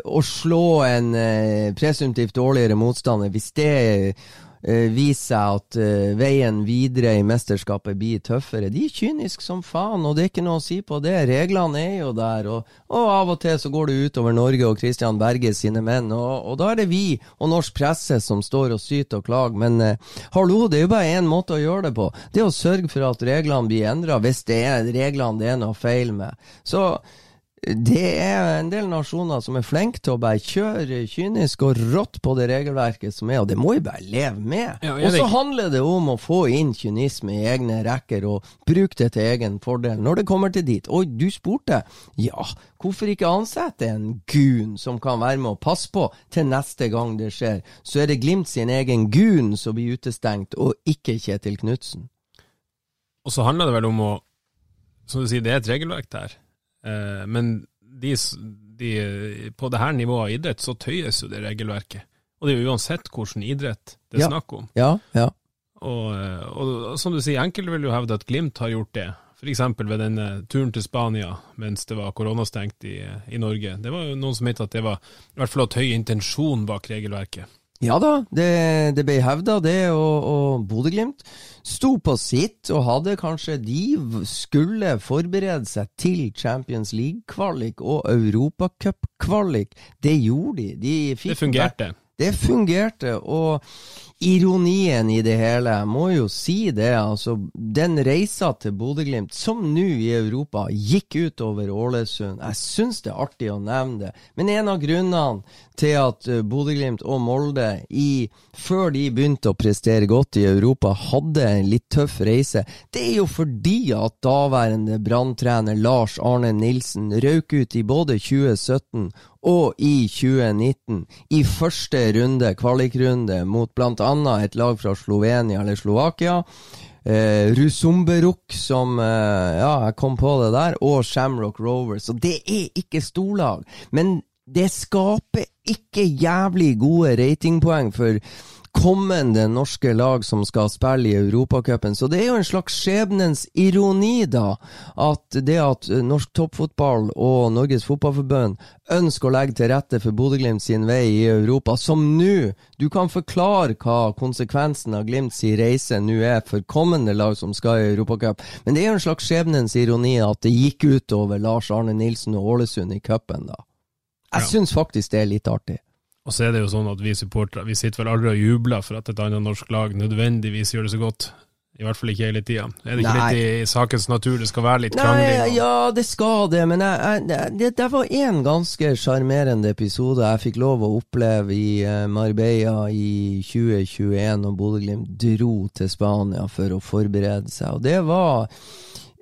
å slå en eh, presumptivt dårligere motstander hvis det eh, viser seg at eh, veien videre i mesterskapet blir tøffere. De er kyniske som faen, og det er ikke noe å si på det. Reglene er jo der, og, og av og til så går det utover Norge og Christian Berge sine menn, og, og, da er det vi og norsk presse som står og syter og klager. Men eh, hallo, det er jo bare én måte å gjøre det på. Det er å sørge for at reglene blir endra, hvis det er reglene det er noe feil med. Så det er en del nasjoner som er flinke til å bare kjøre kynisk og rått på det regelverket som er, og det må vi bare leve med. Ja, og så handler det om å få inn kynisme i egne rekker og bruke det til egen fordel når det kommer til dit. Oi, du spurte. Ja, hvorfor ikke ansette en gun som kan være med å passe på til neste gang det skjer? Så er det Glimt sin egen gun som blir utestengt, og ikke Kjetil Knutsen. Og så handler det vel om å Som du sier, det er et regelverk der. Eh, men de, de, på det her nivået av idrett så tøyes jo det regelverket. Og det er jo uansett hvilken idrett det er ja. snakk om. Ja, ja. Og, eh, og, og, som du sier, enkelte vil jo hevde at Glimt har gjort det. F.eks. ved denne turen til Spania mens det var koronastengt i, i Norge. Det var jo noen som mente at det var i hvert fall at høy intensjon bak regelverket. Ja da, det, det ble hevda det, og, og Bodø-Glimt sto på sitt og hadde kanskje De skulle forberede seg til Champions League-kvalik og Europacup-kvalik. Det gjorde de. de det fungerte. Det fungerte, og ironien i det hele, jeg må jo si det, altså Den reisa til Bodø-Glimt, som nå i Europa, gikk ut over Ålesund. Jeg syns det er artig å nevne det, men en av grunnene til at eh, Bodø-Glimt og Molde, i, før de begynte å prestere godt i Europa, hadde en litt tøff reise, det er jo fordi at daværende branntrener Lars Arne Nilsen røk ut i både 2017 og i 2019, i første runde, kvalikrunde, mot bl.a. et lag fra Slovenia eller Slovakia. Eh, Rusumberuk, som eh, Ja, jeg kom på det der. Og Shamrock Rovers. Så det er ikke storlag. Men det skaper ikke jævlig gode ratingpoeng for kommende norske lag som skal spille i Europacupen. Så det er jo en slags skjebnens ironi, da, at det at norsk toppfotball og Norges Fotballforbund ønsker å legge til rette for Bodø-Glimt sin vei i Europa, som nå Du kan forklare hva konsekvensen av Glimts reise nå er for kommende lag som skal i Europacup, men det er jo en slags skjebnens ironi at det gikk utover Lars Arne Nilsen og Ålesund i cupen, da. Jeg ja. syns faktisk det er litt artig. Og så er det jo sånn at vi supportere vi sitter vel aldri og jubler for at et annet norsk lag nødvendigvis gjør det så godt. I hvert fall ikke hele tida. Er det ikke Nei. litt i sakens natur? Det skal være litt krangling? Og... ja, det skal det, men jeg, jeg, det, det, var én ganske sjarmerende episode jeg fikk lov å oppleve i uh, Marbella i 2021, når Bodø-Glimt dro til Spania for å forberede seg. Og det var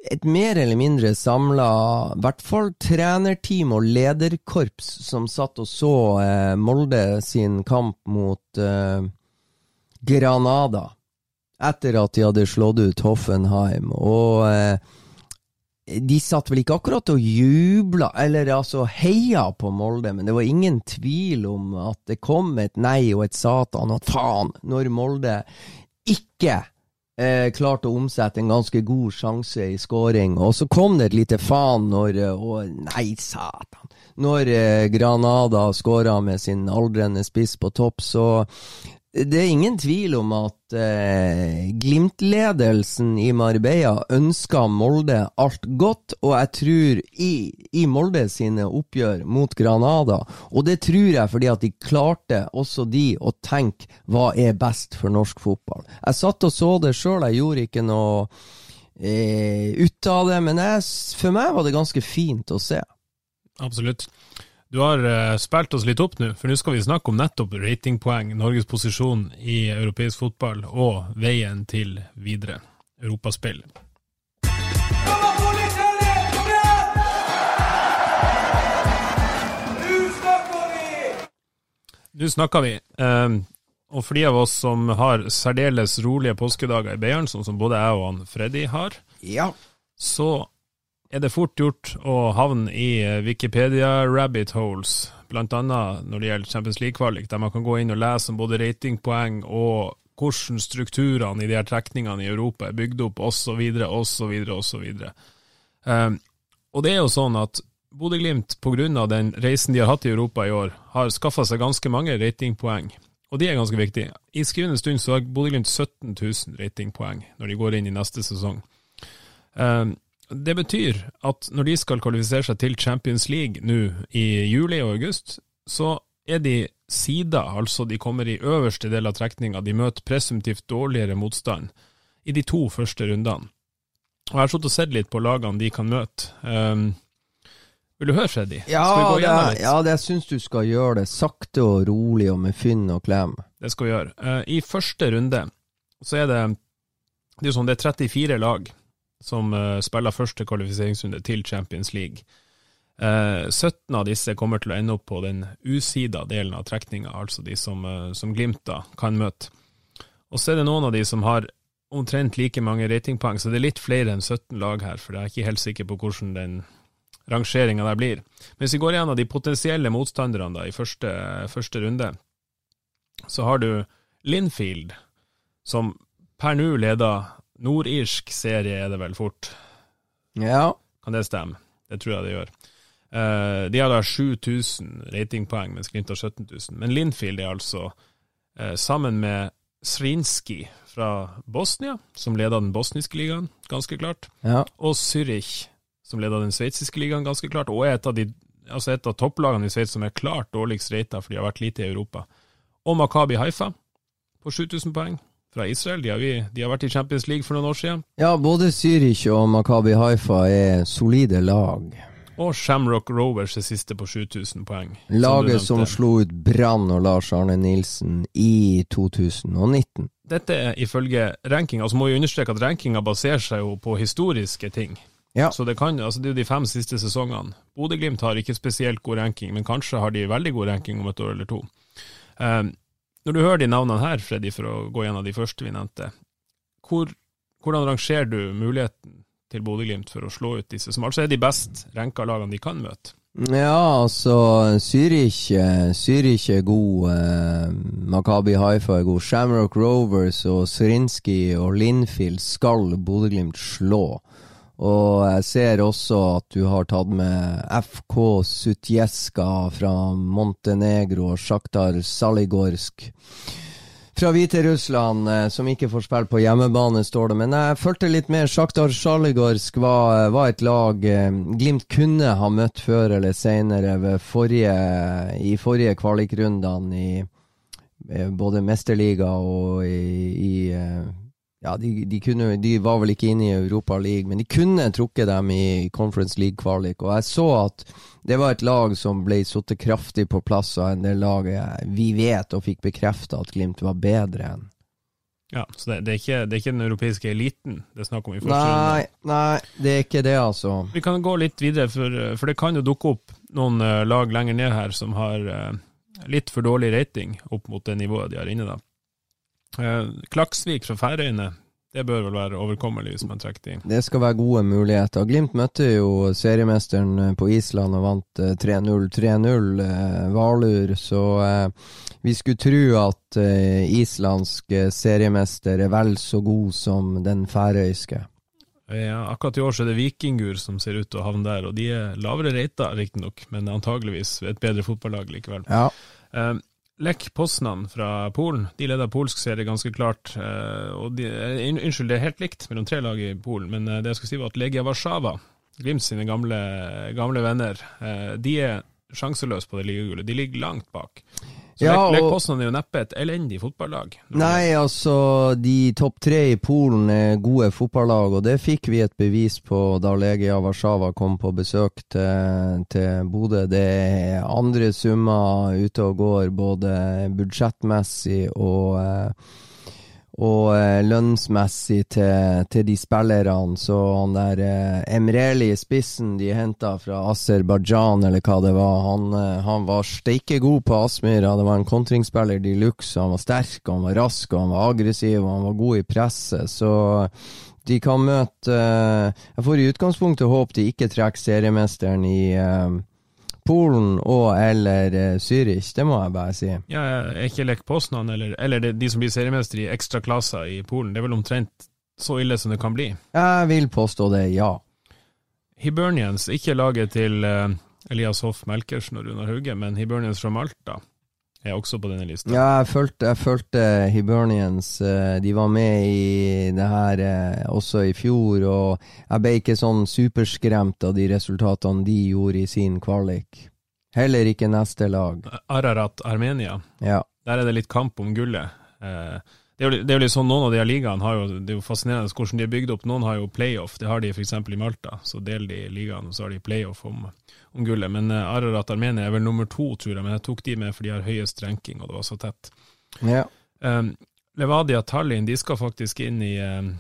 et mer eller mindre samla, i hvert fall trenerteam og lederkorps, som satt og så eh, Molde sin kamp mot eh, Granada etter at de hadde slått ut Hoffenheim. Og eh, de satt vel ikke akkurat og jubla, eller altså heia på Molde, men det var ingen tvil om at det kom et nei og et satan og faen når Molde ikke eh, klarte å omsette en ganske god sjanse i scoring. Og så kom det et lite faen når Å, eh, nei, satan. Når eh, Granada skåra med sin aldrende spiss på topp, så det er ingen tvil om at eh, Glimt-ledelsen i Marbella ønsker Molde alt godt, og jeg tror i, i, Molde sine oppgjør mot Granada, og det tror jeg fordi at de klarte også de å tenke hva er best for norsk fotball. Jeg satt og så det sjøl, jeg gjorde ikke noe eh, ut av det, men jeg, for meg var det ganske fint å se. Absolutt. Du har uh, spilt oss litt opp nå, for nå skal vi snakke om nettopp ratingpoeng, Norges posisjon i europeisk fotball og veien til videre europaspill. Nå snakker vi. Um, og for de av oss som har særdeles rolige påskedager i Beiarn, sånn som både jeg og han Freddy har, ja. så er det fort gjort å havne i eh, Wikipedia rabbit holes, annet når det gjelder Champions League-kvalik, der man kan gå inn og lese om både ratingpoeng og hvordan strukturene i de her trekningene i Europa er bygd opp, osv., osv., osv. Og det er jo sånn at Bodø-Glimt, pga. den reisen de har hatt i Europa i år, har skaffa seg ganske mange ratingpoeng. Og de er ganske viktige. I skrivende stund så har Bodø-Glimt 17 000 ratingpoeng når de går inn i neste sesong. Um, det betyr at når de skal kvalifisere seg til Champions League nå i juli og august, så er de sida, altså de kommer i øverste del av trekninga, de møter presumptivt dårligere motstand i de to første rundene. Og Jeg har sittet og sett litt på lagene de kan møte. Um, vil du høre, Freddy? Ja, det, ja, det syns du skal gjøre det. Sakte og rolig og med fynn og klem. Det skal vi gjøre. Uh, I første runde så er det det er, sånn, det er 34 lag som uh, spiller første kvalifiseringsrunde til Champions League. Uh, eh, 17 av disse kommer til å ende opp på den usida delen av trekninga, altså de som, uh, som Glimt da kan møte. Og så er det noen av de som har omtrent like mange ratingpoeng, så det er litt flere enn 17 lag her, for jeg er ikke helt sikker på hvordan den rangeringa der blir. Men hvis vi går gjennom de potensielle motstanderne da i første, første runde, så har du Linfield, som per nå leder nordirsk serie, er det vel fort? Ja. Kan det stemme? Det tror jeg det gjør. Uh, de har da 7000 ratingpoeng, mens Glimt har 17 000. Men Linfield er altså, uh, sammen med Srinski fra Bosnia, som leder den bosniske ligaen, ganske klart, ja. og Zürich, som leder den sveitsiske ligaen, ganske klart, og er et av, de, altså et av topplagene i Sveits som er klart dårligst rata, for de har vært lite i Europa. Og Makabi Haifa på 7000 poeng fra Israel. De har, vi, de har, vært i Champions League for noen år siden. Ja, både Zürich og Makabi Haifa er solide lag. Og Shamrock Rovers er siste på 7000 poeng. Laget som, som slo ut Brann og Lars Arne Nilsen i 2019. Dette er ifølge rankinga, så må vi understreke at rankinga baserer seg jo på historiske ting. Ja. Så det, kan, altså det er jo de fem siste sesongene. Bodø-Glimt har ikke spesielt god ranking, men kanskje har de veldig god ranking om et år eller to. Um, når du hører de navnene her, Freddy, for å gå gjennom de første vi nevnte, hvor, hvordan rangerer du muligheten til Bodø-Glimt for å slå ut disse, som altså er de best renka lagene de kan møte? Ja, altså Zürich, Zürich er god, eh, Makabi Haifa er god, Shamrock Rovers og Zrinski og Linfield skal Bodø-Glimt slå. Og jeg ser også at du har tatt med FK Sutjeska fra Montenegro og Sjaktar Saligorsk fra Hviterussland, eh, som ikke får spille på hjemmebane, står det. Men jeg fulgte litt med. Sjaktar Sjaligorsk var, var, et lag eh, Glimt kunne ha møtt før eller senere forrige, i forrige kvalikrundene i eh, både mesterliga og i, i ja, de, de, kunne, de, var vel ikke inne i Europa League, men de kunne trukket dem i Conference League-kvalik. Og jeg så at det var et lag som ble satt kraftig på plass av en del lag vi vet og fikk bekrefta at Glimt var bedre enn. Ja, så det, det, er ikke, det, er ikke, den europeiske eliten det er snakk om i første nei, Nei, det er ikke det, altså. Vi kan gå litt videre, for, for det kan jo dukke opp noen uh, lag lenger ned her som har uh, litt for dårlig rating opp mot det nivået de har inne, da. Eh, Klaksvik fra Færøyene, det bør vel være overkommelig hvis man trekker inn. Det skal være gode muligheter. Glimt møtte jo seriemesteren eh, på Island og vant 3-0. Eh, 3-0 Valur, så vi skulle tro at islandsk seriemester er vel så god som den færøyske. Ja, akkurat i år så er det Vikingur som ser ut til å havne der, og de er lavere reita riktignok, men antageligvis et bedre fotballag likevel. Ja. Lech Poznan fra Polen de leder polsk serie ganske klart. Eh, og de, eh, unnskyld, det er helt likt mellom tre lag i Polen, men eh, det jeg skal si var at Legia Warszawa, Glimt sine gamle, gamle venner, de er sjanseløse på det ligagullet. De ligger langt bak. Så ja, Poznan er jo neppe et elendig fotballag. Nei, altså, de topp tre i Polen er gode fotballag, og det fikk vi et bevis på da Legia Warszawa kom på besøk til, til Bodø. Det er andre summer ute og går, både budsjettmessig og og eh, lønnsmessig til, til, de spillerne. Så han der eh, Emreli i spissen de henta fra Aserbajdsjan, eller hva det var, han, eh, han var steike god på Aspmyra. Det var en kontringsspiller de luxe. Han var sterk, han var rask, han var aggressiv, han var god i presset. Så de kan møte eh, Jeg får i utgangspunktet håpe de ikke trekker seriemesteren i Polen og eller uh, Zürich, det må jeg bare si. Ja, er ikke Lech Poznan eller, eller de som blir seriemester i ekstraklasser i Polen, det er vel omtrent så ille som det kan bli? Jeg vil påstå det, ja. Hibernians, ikke laget til uh, Elias Hoff Melkersen og Runar Hauge, men Hibernians fra Malta er også på denne lista. Ja, jeg fulgte, jeg fulgte Hibernians. Eh, de var med i det her også i fjor, og jeg ble ikke sånn superskremt av de resultatene de gjorde i sin kvalik. Heller ikke neste lag. Ararat Armenia. Ja. Der er det litt kamp om gullet. Eh, det er, jo, det er jo litt sånn, Noen av de her ligaene har jo, det er jo fascinerende hvordan de er bygd opp. Noen har jo playoff, det har de f.eks. i Malta. Så deler de ligaen, og så har de playoff om, om gullet. Men uh, Ararat Armenia er vel nummer to, tror jeg, men jeg tok de med for de har høyest ranking, og det var så tett. Ja. Um, Levadia Tallinn de skal faktisk inn i um,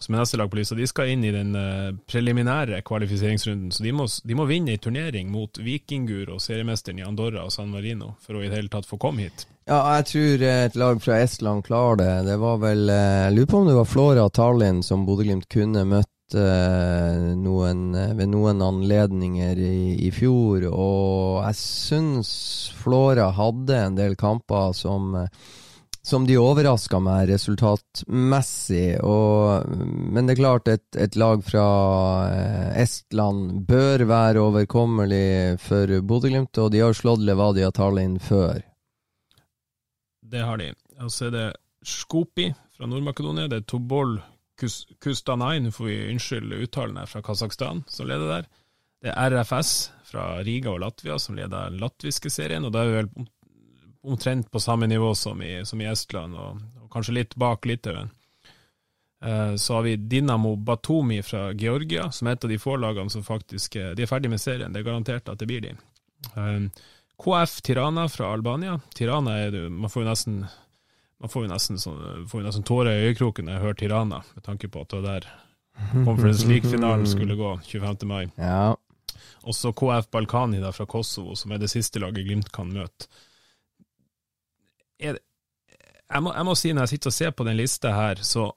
som er neste lag på lista, de skal inn i den uh, preliminære kvalifiseringsrunden. Så de må, de må vinne en turnering mot Vikingur og seriemesteren i Andorra og San Marino for å i det hele tatt få komme hit. Ja, jeg tror et lag fra Estland klarer det. Det var vel Jeg uh, lurer på om det var Flora og Tallinn som Bodø-Glimt kunne møtt noen, ved noen anledninger i, i, fjor, og jeg syns Flora hadde en del kamper som som de overraska meg resultatmessig. Og, men det er klart, et, et lag fra eh, Estland bør være overkommelig for Bodø-Glimt, og de har slått Levadia Tallinn før. Det har de. Og så er det Skopi fra Nord-Makedonia. Det er Tobol Kustanay, nå får vi unnskylde uttalen her, fra Kasakhstan, som leder der. Det er RFS fra Riga og Latvia, som leder den latviske serien. og da er vi vel omtrent på samme nivå som i, som i Estland, og, og, kanskje litt bak Litauen. Uh, så har vi Dinamo Batumi fra Georgia, som er et av de få lagene som faktisk De er ferdig med serien, det er garantert at det blir de. Eh, KF Tirana fra Albania. Tirana er du Man får jo nesten man får jo nesten, sånn, får jo nesten tårer i øyekroken når jeg hører Tirana, med tanke på at det der Conference League-finalen skulle gå 25. mai. Ja. Også KF Balkani da, fra Kosovo, som er det siste laget Glimt kan møte er, jeg, må, jeg, må, si når jeg sitter og ser på den lista her, så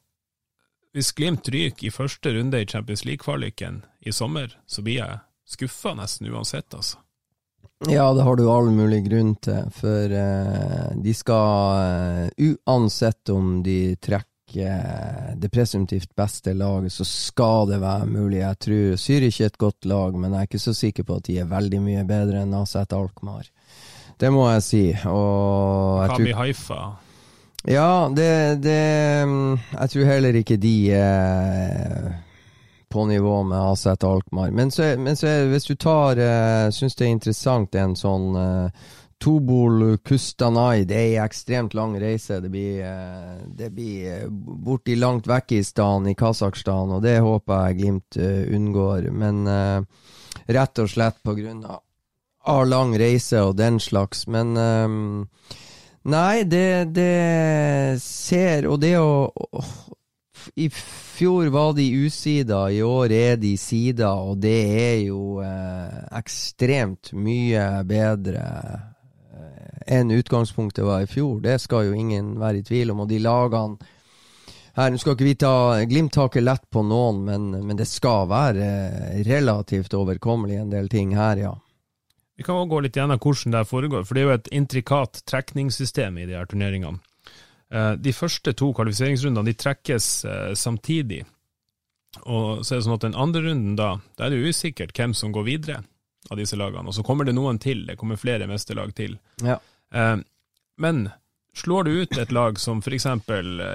hvis Glimt ryker i første runde i Champions League-kvaliken i sommer, så blir jeg skuffa nesten uansett, altså. Ja, det har du all mulig grunn til, for uh, de skal uh, Uansett om de trekker uh, det presumptivt beste laget, så skal det være mulig. Jeg tror Zürich er et godt lag, men jeg er ikke så sikker på at de er veldig mye bedre enn AZ Alkmaar. Det må jeg si. Og Kabi Haifa? Ja, det, det, Jeg tror heller ikke de er på nivå med Aset Alkmaar. Men, så, men så, hvis du tar uh, Syns det er interessant en sånn uh, Tobol Kustanai, det er en ekstremt lang reise. Det blir, uh, det blir borti langt vekk i stan, i Kasakhstan, og det håper jeg Glimt unngår. Men rett og slett på grunn av av lang reise og den slags, men um, Nei, det, det ser Og det å I fjor var de usida, i år er de sida, og det er jo eh, ekstremt mye bedre eh, enn utgangspunktet var i fjor. Det skal jo ingen være i tvil om. Og de lagene her, Nå skal ikke vi ta Glimt taket lett på noen, men, men det skal være relativt overkommelig en del ting her, ja. Vi kan også gå litt gjennom hvordan det foregår, for det er jo et intrikat trekningssystem i de her turneringene. Eh, de første to kvalifiseringsrundene de trekkes eh, samtidig. Og så er det sånn at den andre runden, da, da er det usikkert hvem som går videre av disse lagene. Og så kommer det noen til, det kommer flere mesterlag til. Ja. Eh, men Slår du ut et lag som f.eks.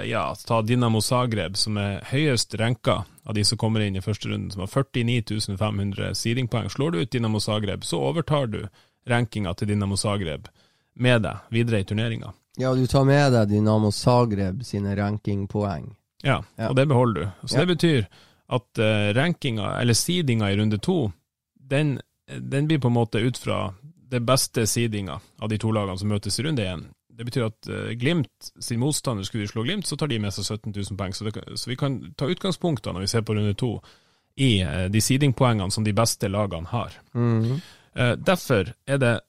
ja, ta Dinamo Zagreb, som er høyest renka av de som kommer inn i første runden, som har 49 500 seedingpoeng. Slår du ut Dinamo Zagreb, så overtar du rankinga til Dinamo Zagreb med deg videre i turneringa. Ja, du tar med deg Dinamo Zagreb sine rankingpoeng. Ja, ja, og det beholder du. Så ja. det betyr at uh, rankinga, eller seedinga i runde to, den, den, blir på en måte ut fra det beste seedinga av de to lagene som møtes i runde én Det betyr at eh, Glimt sin motstander skulle de slå Glimt, så tar de med seg 17 000 poeng. Så, det, så vi kan ta utgangspunkt da, når vi ser på runde to, i eh, de seedingpoengene som de beste lagene har. Mm -hmm. derfor er det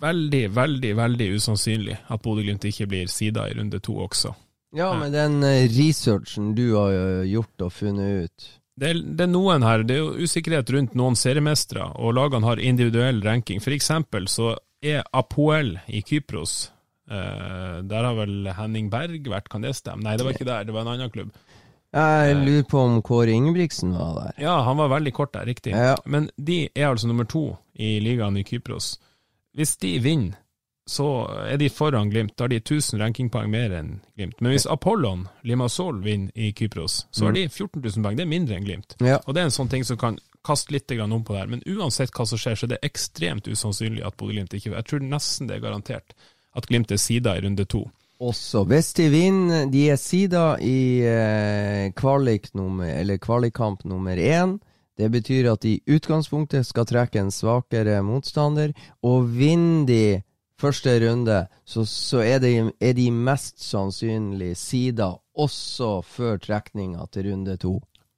veldig, veldig veldig usannsynlig at Bodø-Glimt ikke blir sida i runde to også. Ja, med den researchen du har gjort og funnet ut. Det er, det er noen her, det er jo usikkerhet rundt noen seriemestere, og lagene har individuell ranking. For eksempel så er Apoel i Kypros eh, Der har vel Henning Berg vært, kan det stemme? Nei, det var ikke der, det var en annen klubb. Jeg Eh. lurer på om Kåre Ingebrigtsen var der. Ja, han var veldig kort der, riktig. Ja. Men de er altså nummer to i ligaen i Kypros. Hvis de vinner, så er de foran Glimt. Da har de 1000 rankingpoeng mer enn Glimt. Men hvis Apollon Limassol vinner i Kypros, så har de 14 000 poeng. Det er mindre enn Glimt. Ja. Og det er en sånn ting som kan kaste litt om på det her. Men uansett hva som skjer, så er det ekstremt usannsynlig at Bodø-Glimt ikke Jeg tror nesten det er garantert at Glimt er sida i runde to. Også hvis de vinner De er sida i eh, kvalik nummer, eller kvalikkamp nummer én. Det betyr at de i utgangspunktet skal trekke en svakere motstander, og vinner de første runde, så, så er, de, er de mest sannsynlig sida også før trekninga til runde to.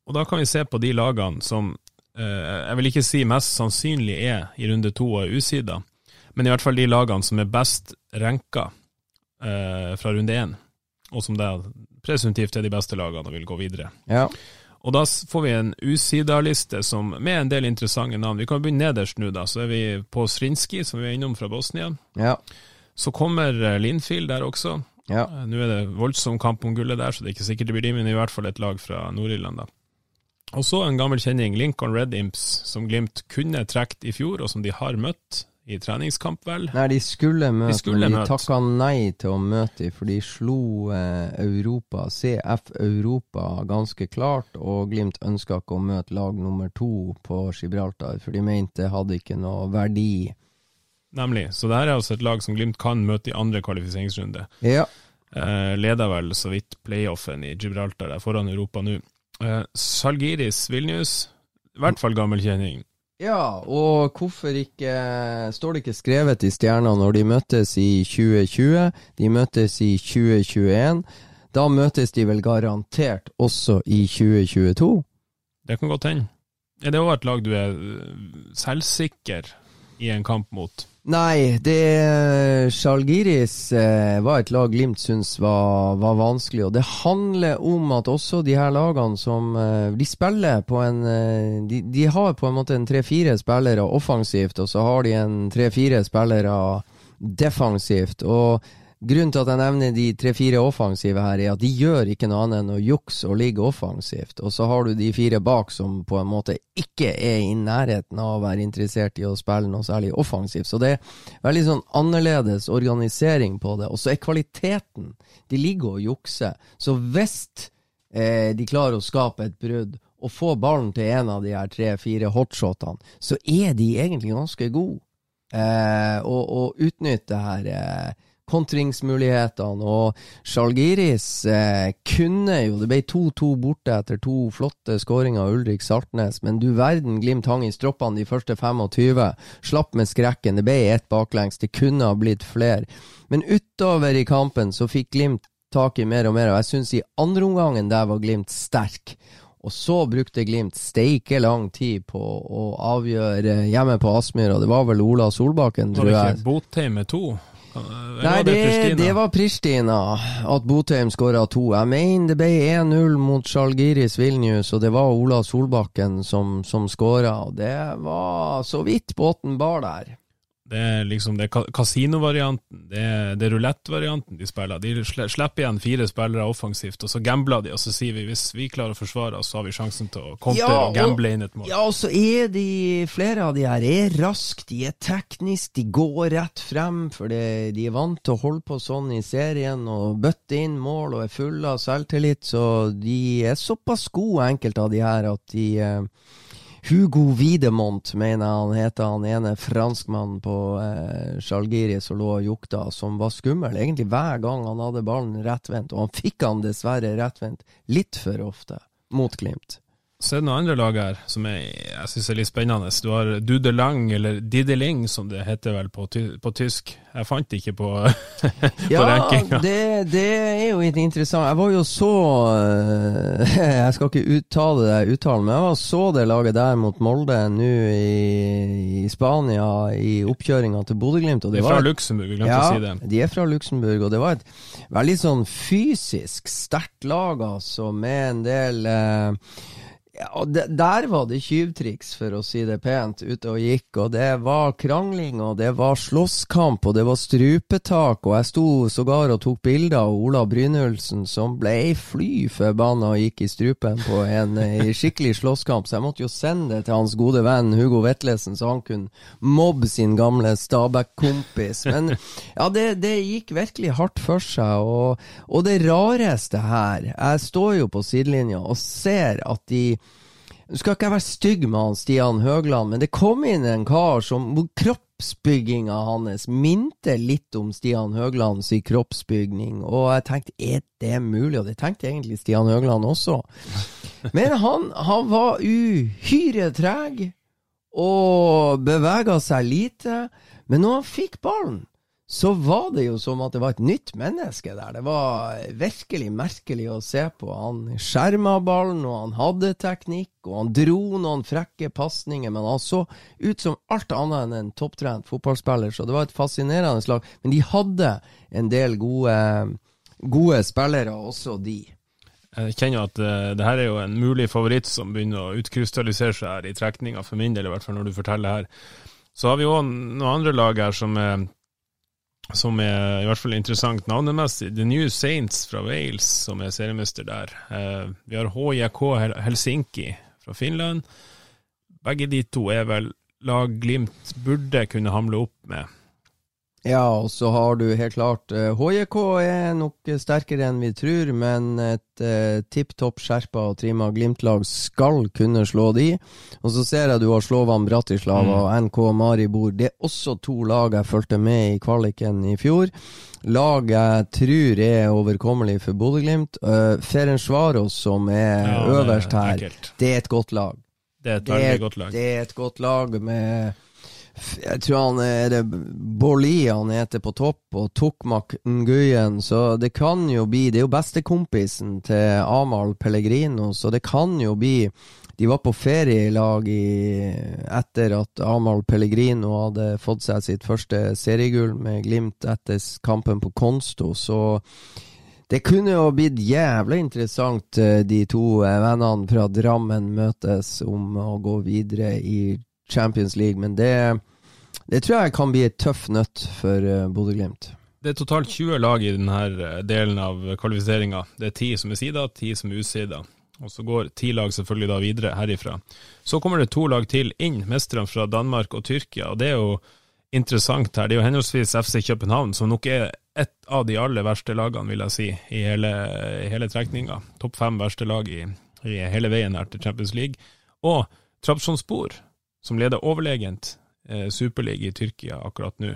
Og da kan vi se på de lagene som eh, jeg vil ikke si mest sannsynlig er i runde to og er usida, men i hvert fall de lagene som er best renka eh, fra runde én, og som da presumptivt er de beste lagene og vil gå videre. Ja. Og da får vi en usida-liste som- med en del interessante navn. Vi kan begynne nederst nå, da. Så er vi på Srinski, som vi er innom fra Bosnia. Ja. Så kommer eh, Linfield der også. Ja. Eh, Nå er det voldsom kamp om gullet der, så det er ikke sikkert det blir de, men i hvert fall et lag fra Nord-Irland, da. Og så en gammel kjenning, Lincoln Red Imps, som Glimt kunne trukket i fjor, og som de har møtt i treningskamp, vel. Nei, de skulle møte, skulle men de møte. takka nei til å møte dem, for de slo eh, Europa, CF Europa, ganske klart, og Glimt ønska ikke å møte lag nummer to på Gibraltar, for de mente det hadde ikke noe verdi. Nemlig. Så det her er altså et lag som Glimt kan møte i andre kvalifiseringsrunde. Ja. Eh, leder vel så vidt playoffen i Gibraltar der foran Europa nå. Eh, Salgiris Vilnius, i hvert fall gammel kjenning. Ja, og hvorfor ikke Står det ikke skrevet i stjerna når de møttes i 2020? De møttes i 2021. Da møtes de vel garantert også i 2022? Det kan godt hende. Er det òg et lag du er eh, selvsikker i en kamp mot? Nei, det Sjalgiris eh, var et lag Glimt syntes var, var vanskelig, og det handler om at også de her lagene som eh, De spiller på en eh, de, de har på en måte en tre-fire spillere offensivt, og så har de en tre-fire spillere defensivt. Og grunnen til at jeg nevner de tre-fire offensive her, er at de gjør ikke noe annet enn å jukse og ligge offensivt. Og så har du de fire bak som på en måte ikke er i nærheten av å være interessert i å spille noe særlig offensivt. Så det er veldig sånn annerledes organisering på det. Og så er kvaliteten De ligger og jukser. Så hvis eh, de klarer å skape et brudd og få ballen til en av de her tre-fire hotshotene, så er de egentlig ganske gode. Eh, og, og utnytte her eh, kontringsmulighetene. Og Sjalgiris eh, kunne jo Det ble 2-2 borte etter to flotte skåringer av Ulrik Saltnes, men du verden, Glimt hang i stroppene de første 25. Slapp med skrekken. Det ble ett baklengs. Det kunne ha blitt flere. Men utover i kampen så fikk Glimt tak i mer og mer, og jeg syns i andre omgangen der var Glimt sterk. Og så brukte Glimt steike lang tid på å avgjøre hjemme på Aspmyra. Det var vel Ola Solbakken, Var det jeg. ikke Botheim med to? Eller Nei, det, det var Pristina at Botheim skåra to. Jeg mener det ble 1-0 mot Sjalgiris Vilnius, og det var Ola Solbakken som, som skåra. Og det var så vidt båten bar der. Det er liksom det er kasinovarianten, det er, det er rulettvarianten de spiller. De slipper igjen fire spillere offensivt, og så gambler de, og så sier vi hvis vi klarer å forsvare oss, så har vi sjansen til å komme Ja, og gamble inn et mål. Ja, og så er de flere av de her er raske, de er tekniske, de går rett frem, for de er vant til å holde på sånn i serien og bøtte inn mål og er fulle av selvtillit, så de er såpass gode, enkelte av de her, at de eh, Hugo Widemont, mener han heter, han ene franskmannen på eh, Sjalgiris som lå og jukta, som var skummel egentlig hver gang han hadde ballen rettvendt, og han fikk han dessverre rettvendt litt for ofte mot Glimt. Så er det noen andre lag her som jeg, jeg syns er litt spennende. Du har Dudelang, eller Dideling som det heter vel på, ty på tysk. Jeg fant det ikke på, på Ja, rankinga. det, det er jo litt interessant. Jeg var jo så eh, Jeg skal ikke uttale det uttalen, men jeg var så det laget der mot Molde nå i, i Spania i oppkjøringa til Bodø-Glimt. det er fra et- Luxembourg, glemte ja, å si det. de er fra Luxembourg, og det var et veldig sånn fysisk sterkt lag, altså, med en del eh, ja, det, Der var det tyvtriks, for å si det pent, ute og gikk. Og det var krangling, og det var slåsskamp, og det var strupetak. Og jeg sto sågar og tok bilder av Ola Brynildsen, som ble fly forbanna og gikk i strupen på en eh, skikkelig slåsskamp. Så jeg måtte jo sende det til hans gode venn Hugo Vetlesen, så han kunne mobbe sin gamle Stabæk-kompis. Men ja, det, det gikk virkelig hardt for seg. Og, og det rareste her Jeg står jo på sidelinja og ser at de Nå skal ikke jeg være stygg med han Stian Høgland, men det kom inn en kar som hvor kroppsbygginga hans minte litt om Stian Høglands kroppsbygning, og jeg tenkte er det mulig? Og det tenkte egentlig Stian Høgland også. Men han, han var uhyre treg og bevega seg lite. Men når han fikk ballen, så var det jo som at det var et nytt menneske der. Det var virkelig merkelig å se på. Han skjerma ballen, og han hadde teknikk, og han dro noen frekke pasninger, men han så ut som alt annet enn en topptrent fotballspiller, så det var et fascinerende lag. Men de hadde en del gode, gode spillere, også de. Jeg kjenner at uh, det her er jo en mulig favoritt som begynner å utkrystallisere seg her i trekninga, for min del i hvert fall, når du forteller her. Så har vi òg noen andre lag her som er, som er i hvert fall interessant navnemessig. The New Saints fra Wales, som er seriemester der. Uh, vi har HJK Helsinki fra Finland. Begge de to er vel lag Glimt burde kunne hamle opp med. Ja, og så har du helt klart eh, HJK er nok sterkere enn vi tror, men et eh, tipp topp skjerpa og trimma Glimt-lag skal kunne slå de. Og så ser jeg du har Slovan Bratislava og NK Maribor. Det er også to lag jeg fulgte med i kvaliken i fjor. Lag jeg tror er overkommelig for Bodø-Glimt. Uh, Ferencvaros, som er Ja, er øverst her, ekkelt. det er et godt lag. Det er et er, veldig godt lag. det er et godt lag med Jeg tror han er det Borli han heter på topp, og Tokmak Nguyen, så det kan jo bli Det er jo bestekompisen til Amahl Pellegrino, så det kan jo bli De var på ferie i etter at Amahl Pellegrino hadde fått seg sitt første seriegull med Glimt etter kampen på Konsto, så det kunne jo blitt jævlig interessant, eh, de to eh, vennene fra Drammen møtes om å gå videre i Champions League, men det, det tror jeg kan bli et tøff nøtt for eh, Bodø-Glimt. Det er totalt 20 lag i denne delen av kvalifiseringa. Det er 10 som er sida, 10 som er usida. Og så går ti lag selvfølgelig da videre herifra. Så kommer det to lag til inn, mesterne fra Danmark og Tyrkia. og Det er jo interessant her. Det er jo henholdsvis FC København, som nok er et av de aller verste lagene, vil jeg si, i hele, hele trekninga. Topp fem verste lag i, i hele veien her til Champions League. Og Trabzonspor, som leder overlegent eh, Superliga i Tyrkia akkurat nå.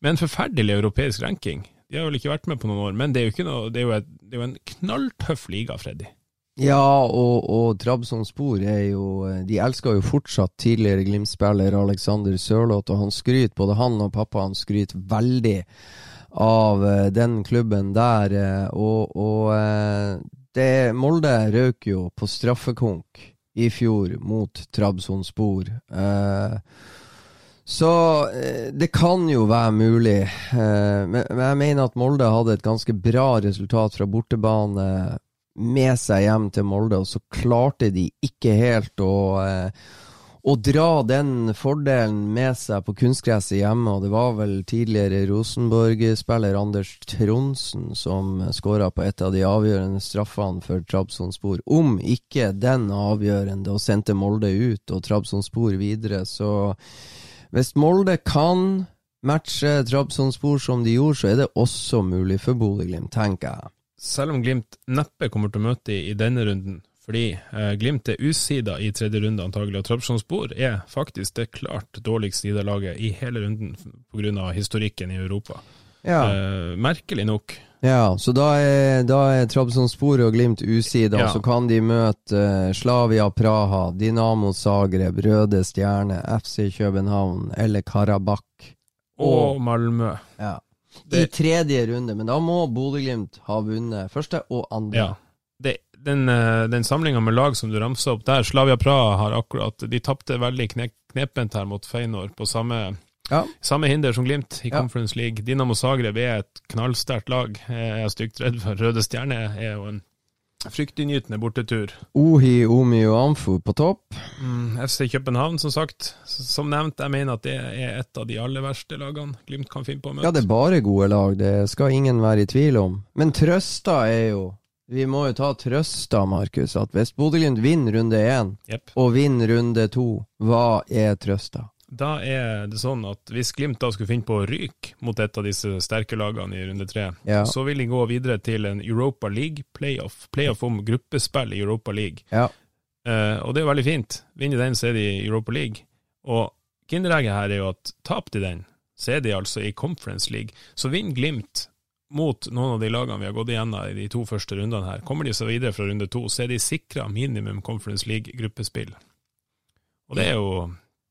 Med en forferdelig europeisk ranking. De har vel ikke vært med på noen år, men det er jo, noe, det er jo, et, det er jo en knalltøff liga, Freddy. Ja, og, og Trabzonspor er jo De elsker jo fortsatt tidligere Glimt-spiller Alexander Sørloth, og han skryter, både han og pappa han skryter veldig av eh, den klubben der. eh, og og eh, det, Molde røk jo på straffekonk i fjor mot Trabzonspor. Eh, så eh, det kan jo være mulig. Eh, men, jeg mener at Molde hadde et ganske bra resultat fra bortebane med seg hjem til Molde, og så klarte de ikke helt å, å dra den fordelen med seg på kunstgresset hjemme. Og det var vel tidligere Rosenborg-spiller Anders Tronsen som skåra på et av de avgjørende straffene for Trabzonspor. Om ikke den avgjørende, og sendte Molde ut og Trabzonspor videre, så hvis Molde kan matche Trabzonspor som de gjorde, så er det også mulig for Bodø-Glimt, tenker jeg. Selv om Glimt neppe kommer til å møte i, denne runden, fordi eh, Glimt er usida i tredje runde antagelig, og Trabzonspor er faktisk det klart dårligst sida laget i hele runden pga. historikken i Europa. Ja. Eh, merkelig nok. Ja, så da er, da er Trabzonspor og Glimt usida, Ja. så kan de møte eh, Slavia Praha, Dinamo Zagreb, Røde Stjerne, FC København eller Karabakh. Og Malmö. Ja. I tredje runde, men da må Bodø-Glimt ha vunnet første og andre. Ja. Det, den eh, den samlinga med lag som du ramsa opp der, Slavia Praha har akkurat De tapte veldig kne, knepent her mot Feinor, på samme, Ja. samme hinder som Glimt i Ja. Conference League. Dinamo Zagreb er et knallsterkt lag. Jeg er stygt redd for Røde Stjerne er jo en fryktinngytende bortetur. Ohi, Omi og Amfu på topp. Mm, FC København, som sagt. Som nevnt, jeg mener at det er et av de aller verste lagene Glimt kan finne på å møte. Ja, det er bare gode lag, det skal ingen være i tvil om. Men trøsta er jo Vi må jo ta trøst da, Markus, at hvis Bodø-Glimt vinner runde én yep. og vinner runde to, hva er trøsta? Da er det sånn at hvis Glimt da skulle finne på å ryke mot et av disse sterke lagene i runde tre, Ja. så vil de gå videre til en Europa League playoff. Playoff om gruppespill i Europa League. Ja. Eh, og det er veldig fint. Vinner den, så er de i Europa League. Og kinderegget her er jo at taper de den, så er de altså i Conference League. Så vinner Glimt mot noen av de lagene vi har gått igjennom i de to første rundene her. Kommer de seg videre fra runde to, så er de sikra minimum Conference League-gruppespill. Og det er jo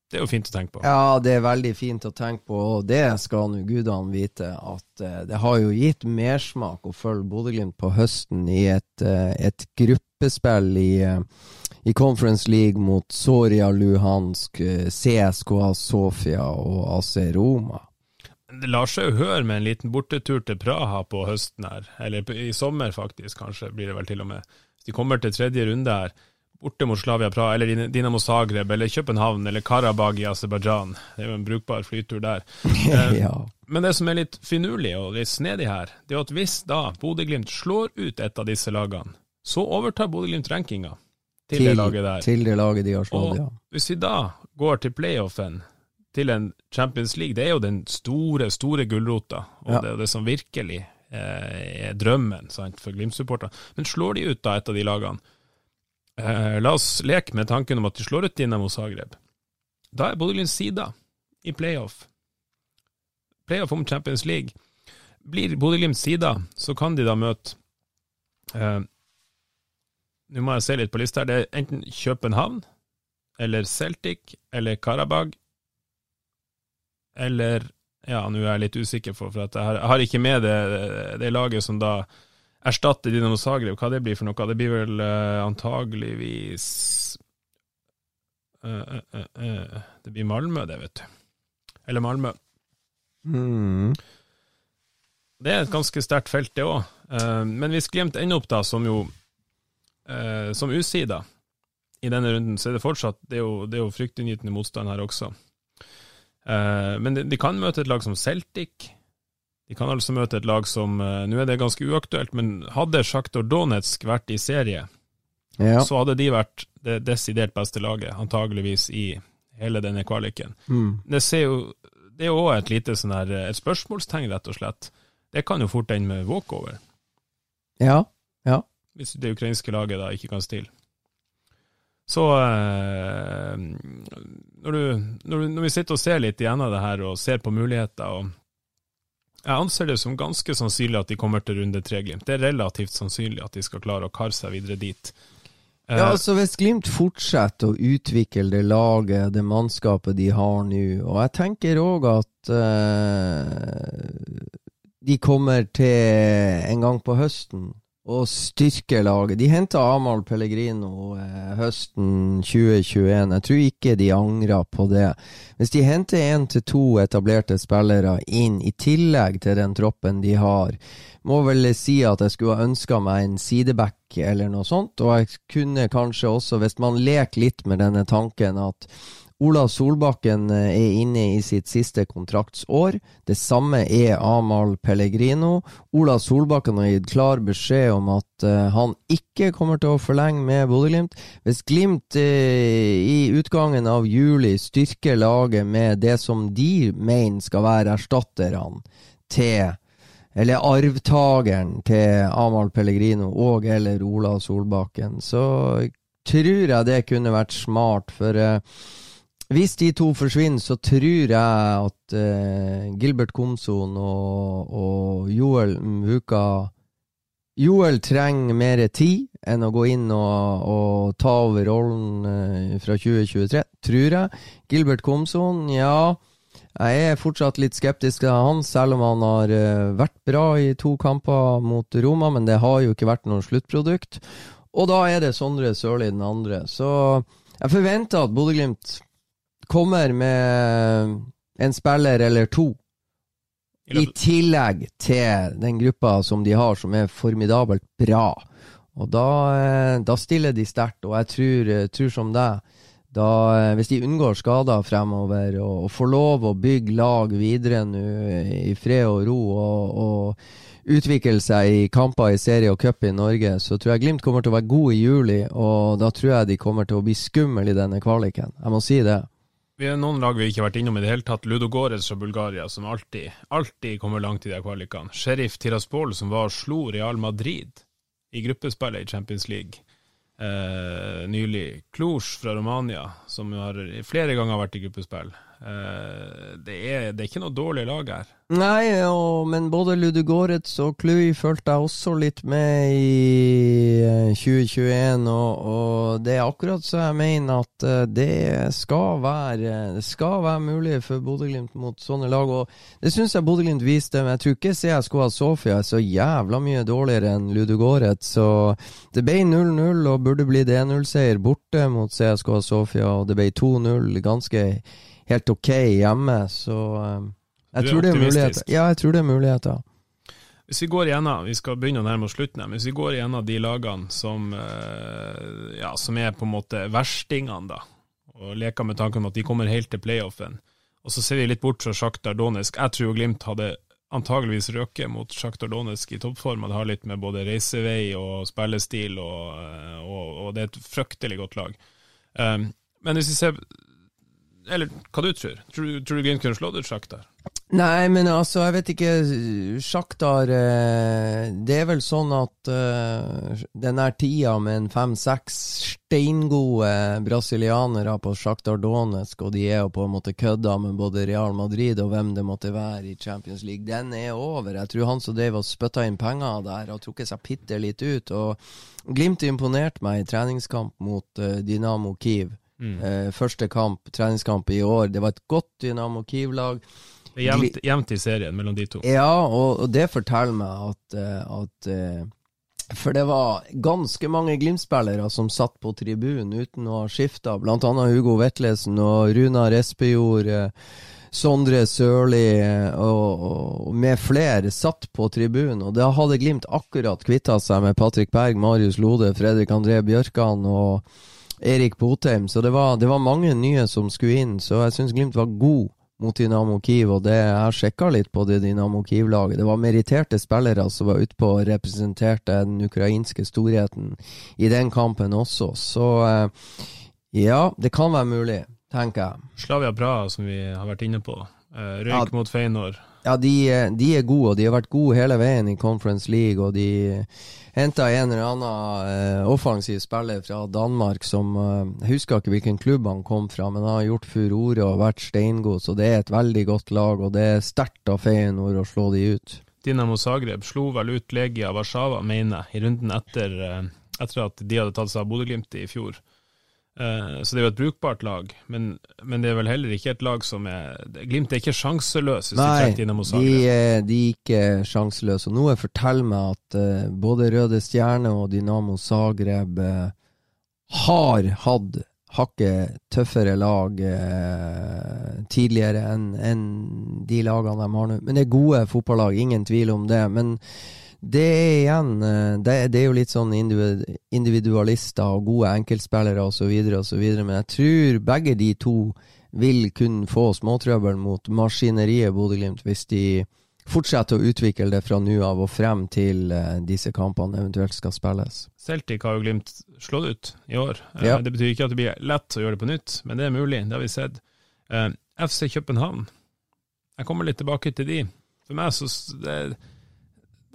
det er jo fint å tenke på. Ja, det er veldig fint å tenke på, og det skal nå gudene vite, at eh, det har jo gitt mersmak å følge Bodø-Glimt på høsten i et, eh, et gruppespill i, eh, i Conference League mot Soria Luhansk, CSKA Sofia og AC Roma. Det lar seg jo høre med en liten bortetur til Praha på høsten her, eller i sommer faktisk, kanskje blir det vel til og med. Hvis de kommer til tredje runde her, borte mot Slavia Praha, eller Dinamo Zagreb, eller København, eller Karabag i Aserbajdsjan. Det er jo en brukbar flytur der. Eh, ja. Men det som er litt finurlig og litt snedig her, det er at hvis da Bodø-Glimt slår ut et av disse lagene, så overtar Bodø-Glimt rankinga til, det laget der. Til det laget de har slått, Og ja. hvis vi da går til playoffen, til en Champions League, det er jo den store, store gulrota, og Ja. det er det som virkelig eh, er drømmen sant, for Glimt-supporterne. Men slår de ut da et av de lagene, eh, la oss leke med tanken om at de slår ut Dinamo Zagreb. Da er Bodø Glimts side i playoff. Playoff om Champions League. Blir Bodø Glimts side, så kan de da møte eh, Nå må jeg se litt på lista her. Det er enten København eller Celtic eller Karabag eller Ja, nå er jeg litt usikker, for, for jeg har, jeg har ikke med det, det laget som da erstatter Dinamo Zagreb. Hva det blir for noe? Det blir vel uh, antageligvis uh, uh, Det blir Malmö, det, vet du. Eller Malmö. Mm. Det er et ganske sterkt felt, det òg. Men hvis Glimt ender opp da som jo som usida i denne runden, så er det fortsatt Det er jo, det er jo fryktinngytende motstand her også. Eh, men de, kan møte et lag som Celtic. De kan altså møte et lag som eh, Nå er det ganske uaktuelt, men hadde Sjaktor Donetsk vært i serie, Ja. så hadde de vært det desidert beste laget, antageligvis i hele denne kvaliken. Mm. Det ser jo Det er jo òg et lite sånn her et spørsmålstegn, rett og slett. Det kan jo fort ende med walkover, ja. Ja. hvis det ukrainske laget da ikke kan stille. Så eh, når, du, når, du, når vi sitter og ser litt igjennom det her, og ser på muligheter og Jeg anser det som ganske sannsynlig at de kommer til runde tre, Glimt. Det er relativt sannsynlig at de skal klare å kare seg videre dit. Ja, altså Hvis Glimt fortsetter å utvikle det laget, det mannskapet de har nå, og jeg tenker òg at uh, de kommer til en gang på høsten å styrke laget. De henta Amahl Pellegrino eh, høsten 2021. Jeg tror ikke de angrer på det. Hvis de henter én til to etablerte spillere inn, i tillegg til den troppen de har, må vel si at jeg skulle ha ønska meg en sideback eller noe sånt, og jeg kunne kanskje også, hvis man leker litt med denne tanken at Ola Solbakken eh, er inne i sitt siste kontraktsår. Det samme er Amahl Pellegrino. Ola Solbakken har gitt klar beskjed om at eh, han ikke kommer til å forlenge med Bodø-Glimt. Hvis Glimt eh, i utgangen av juli styrker laget med det som de mener skal være erstatterne til eller arvtakeren til Amahl Pellegrino og eller Ola Solbakken, så tror jeg det kunne vært smart, for hvis de to forsvinner, så tror jeg at eh, Gilbert Komson og, og Joel Mvuka Joel trenger mer tid enn å gå inn og, og ta over rollen eh, fra 2023, tror jeg. Gilbert Komson, ja. Jeg er fortsatt litt skeptisk til han, selv om han har eh, vært bra i to kamper mot Roma, men det har jo ikke vært noe sluttprodukt. Og da er det Sondre Sørli den andre. Så jeg forventer at Bodø-Glimt kommer med en spiller eller to i tillegg til den gruppa som de har, som er formidabelt bra. Og da, eh, da stiller de sterkt, og jeg tror, eh, tror som deg. Da, eh, hvis de unngår skader fremover og, og, får lov å bygge lag videre nå i fred og ro og, og, utvikle seg i kamper i serie og cup i Norge, så tror jeg Glimt kommer til å være god i juli, og da tror jeg de kommer til å bli skummel i denne kvaliken. Jeg må si det. Vi er noen lag vi ikke har vært innom i det hele tatt. Ludogorets fra Bulgaria, som alltid, alltid kommer langt i de kvalikene. Sheriff Tiraspol, som var slo Real Madrid i gruppespillet i Champions League eh, nylig. Cluj fra Romania, som har flere ganger vært i gruppespill. Eh, det, er, det, er, ikke noe dårlig lag her. Nei, og, men både Ludogorets og Klui følte jeg også litt med i 2021, eh, og, og, det er akkurat så jeg mener at eh, det skal være, skal være mulig for Bodø-Glimt mot sånne lag. og Det syns jeg Bodø-Glimt viste, men jeg tror ikke CSKA Sofia er så jævla mye dårligere enn Ludogorets. Så det ble 0-0 og burde blitt 1-0-seier borte mot CSKA Sofia, og det ble 2-0 ganske helt ok hjemme, så um, jeg tror. Ja, jeg tror det er muligheter. Hvis vi går igjennom, vi skal begynne å nærme oss slutten, men hvis vi går igjennom de lagene som, uh, ja, som er på en måte verstingene, da, og leker med tanken om at de kommer helt til playoffen, og så ser vi litt bort fra Sjaktar Donetsk. Jeg tror Glimt hadde antageligvis røket mot Sjaktar Donetsk i toppform, og det har litt med både reisevei og spillestil, og, uh, og, og det er et fryktelig godt lag. Um, men hvis vi ser eller hva du tror? Tror, du Glimt kunne slått ut Sjaktar? Nei, men altså, jeg vet ikke. Sjaktar eh, Det er vel sånn at uh, den her tida med en fem-seks steingode brasilianere på Sjaktar Donetsk, og de er jo på en måte kødda med både Real Madrid og hvem det måtte være i Champions League, den er over. Jeg tror han som drev og spytta inn penger der, har trukket seg bitte litt ut. Og Glimt imponerte meg i treningskamp mot uh, Dynamo Kiev. Mm. Eh, første kamp, treningskamp i år. Det var et godt Dynamo Kiev-lag. Jevnt, jevnt i serien mellom de to. Ja, og, og det forteller meg at, eh, at eh, For det var ganske mange Glimt-spillere som satt på tribunen uten å ha skifta, blant annet Hugo Vetlesen og Runar Espejord. Sondre Sørli og, og, med flere satt på tribunen, og da hadde Glimt akkurat kvitta seg med Patrick Berg, Marius Lode, Fredrik André Bjørkan og Erik Botheim. Så det var, det var, mange nye som skulle inn, så jeg syns Glimt var god mot Dynamo Kiev. Og det, jeg har sjekka litt på det Dynamo Kiev-laget. Det var meritterte spillere som var utpå og representerte den ukrainske storheten i den kampen også. Så eh, ja, det kan være mulig, tenker jeg. Slavia Praha, som vi har vært inne på. Eh, røyk ja, mot Feinor. Ja, de, de, er gode, og de har vært gode hele veien i Conference League. og de henta en eller annen uh, offensiv spiller fra Danmark som uh, Jeg husker ikke hvilken klubb han kom fra, men han har gjort furore og vært steingod, så det er et veldig godt lag, og det er sterkt av Feyenoord å slå de ut. Dinamo Zagreb slo vel ut Legia Warszawa, mener jeg, i runden etter, eh, etter at de hadde tatt seg av Bodø-Glimt i fjor. Eh, så det er jo et brukbart lag, men, men, det er vel heller ikke et lag som er Glimt er ikke sjanseløs hvis Nei, de trekker innom de, er, de er ikke sjanseløse. Og noe forteller meg at uh, både Røde Stjerne og Dynamo Zagreb uh, har hatt hakket tøffere lag uh, tidligere enn en de lagene de har nå. Men det er gode fotballag, ingen tvil om det. men det er igjen eh, det, det, er jo litt sånn individualister og gode enkeltspillere osv., osv., men jeg tror begge de to vil kunne få småtrøbbel mot maskineriet Bodø-Glimt hvis de fortsetter å utvikle det fra nå av og frem til uh, disse kampene eventuelt skal spilles. Celtic har jo Glimt slått ut i år. Eh, ja. Det betyr ikke at det blir lett å gjøre det på nytt, men det er mulig. Det har vi sett. FC København, jeg kommer litt tilbake til de. For meg så det,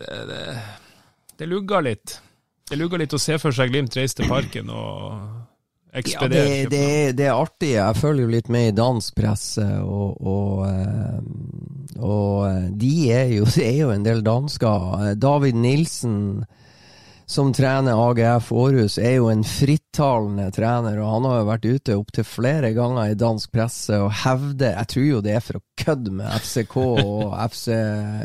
det, det, det lugger litt. Det lugger litt å se for seg Glimt reise til parken og Ja, det, det, det er artig. Jeg følger jo litt med i dansk presse, og, og, eh, og eh, de er jo, det er jo en del dansker. David Nilsen, som trener AGF Århus, er jo en frittalende trener, og han har jo vært ute opptil flere ganger i dansk presse og hevder, jeg tror jo det er for å kødde med FCK og FC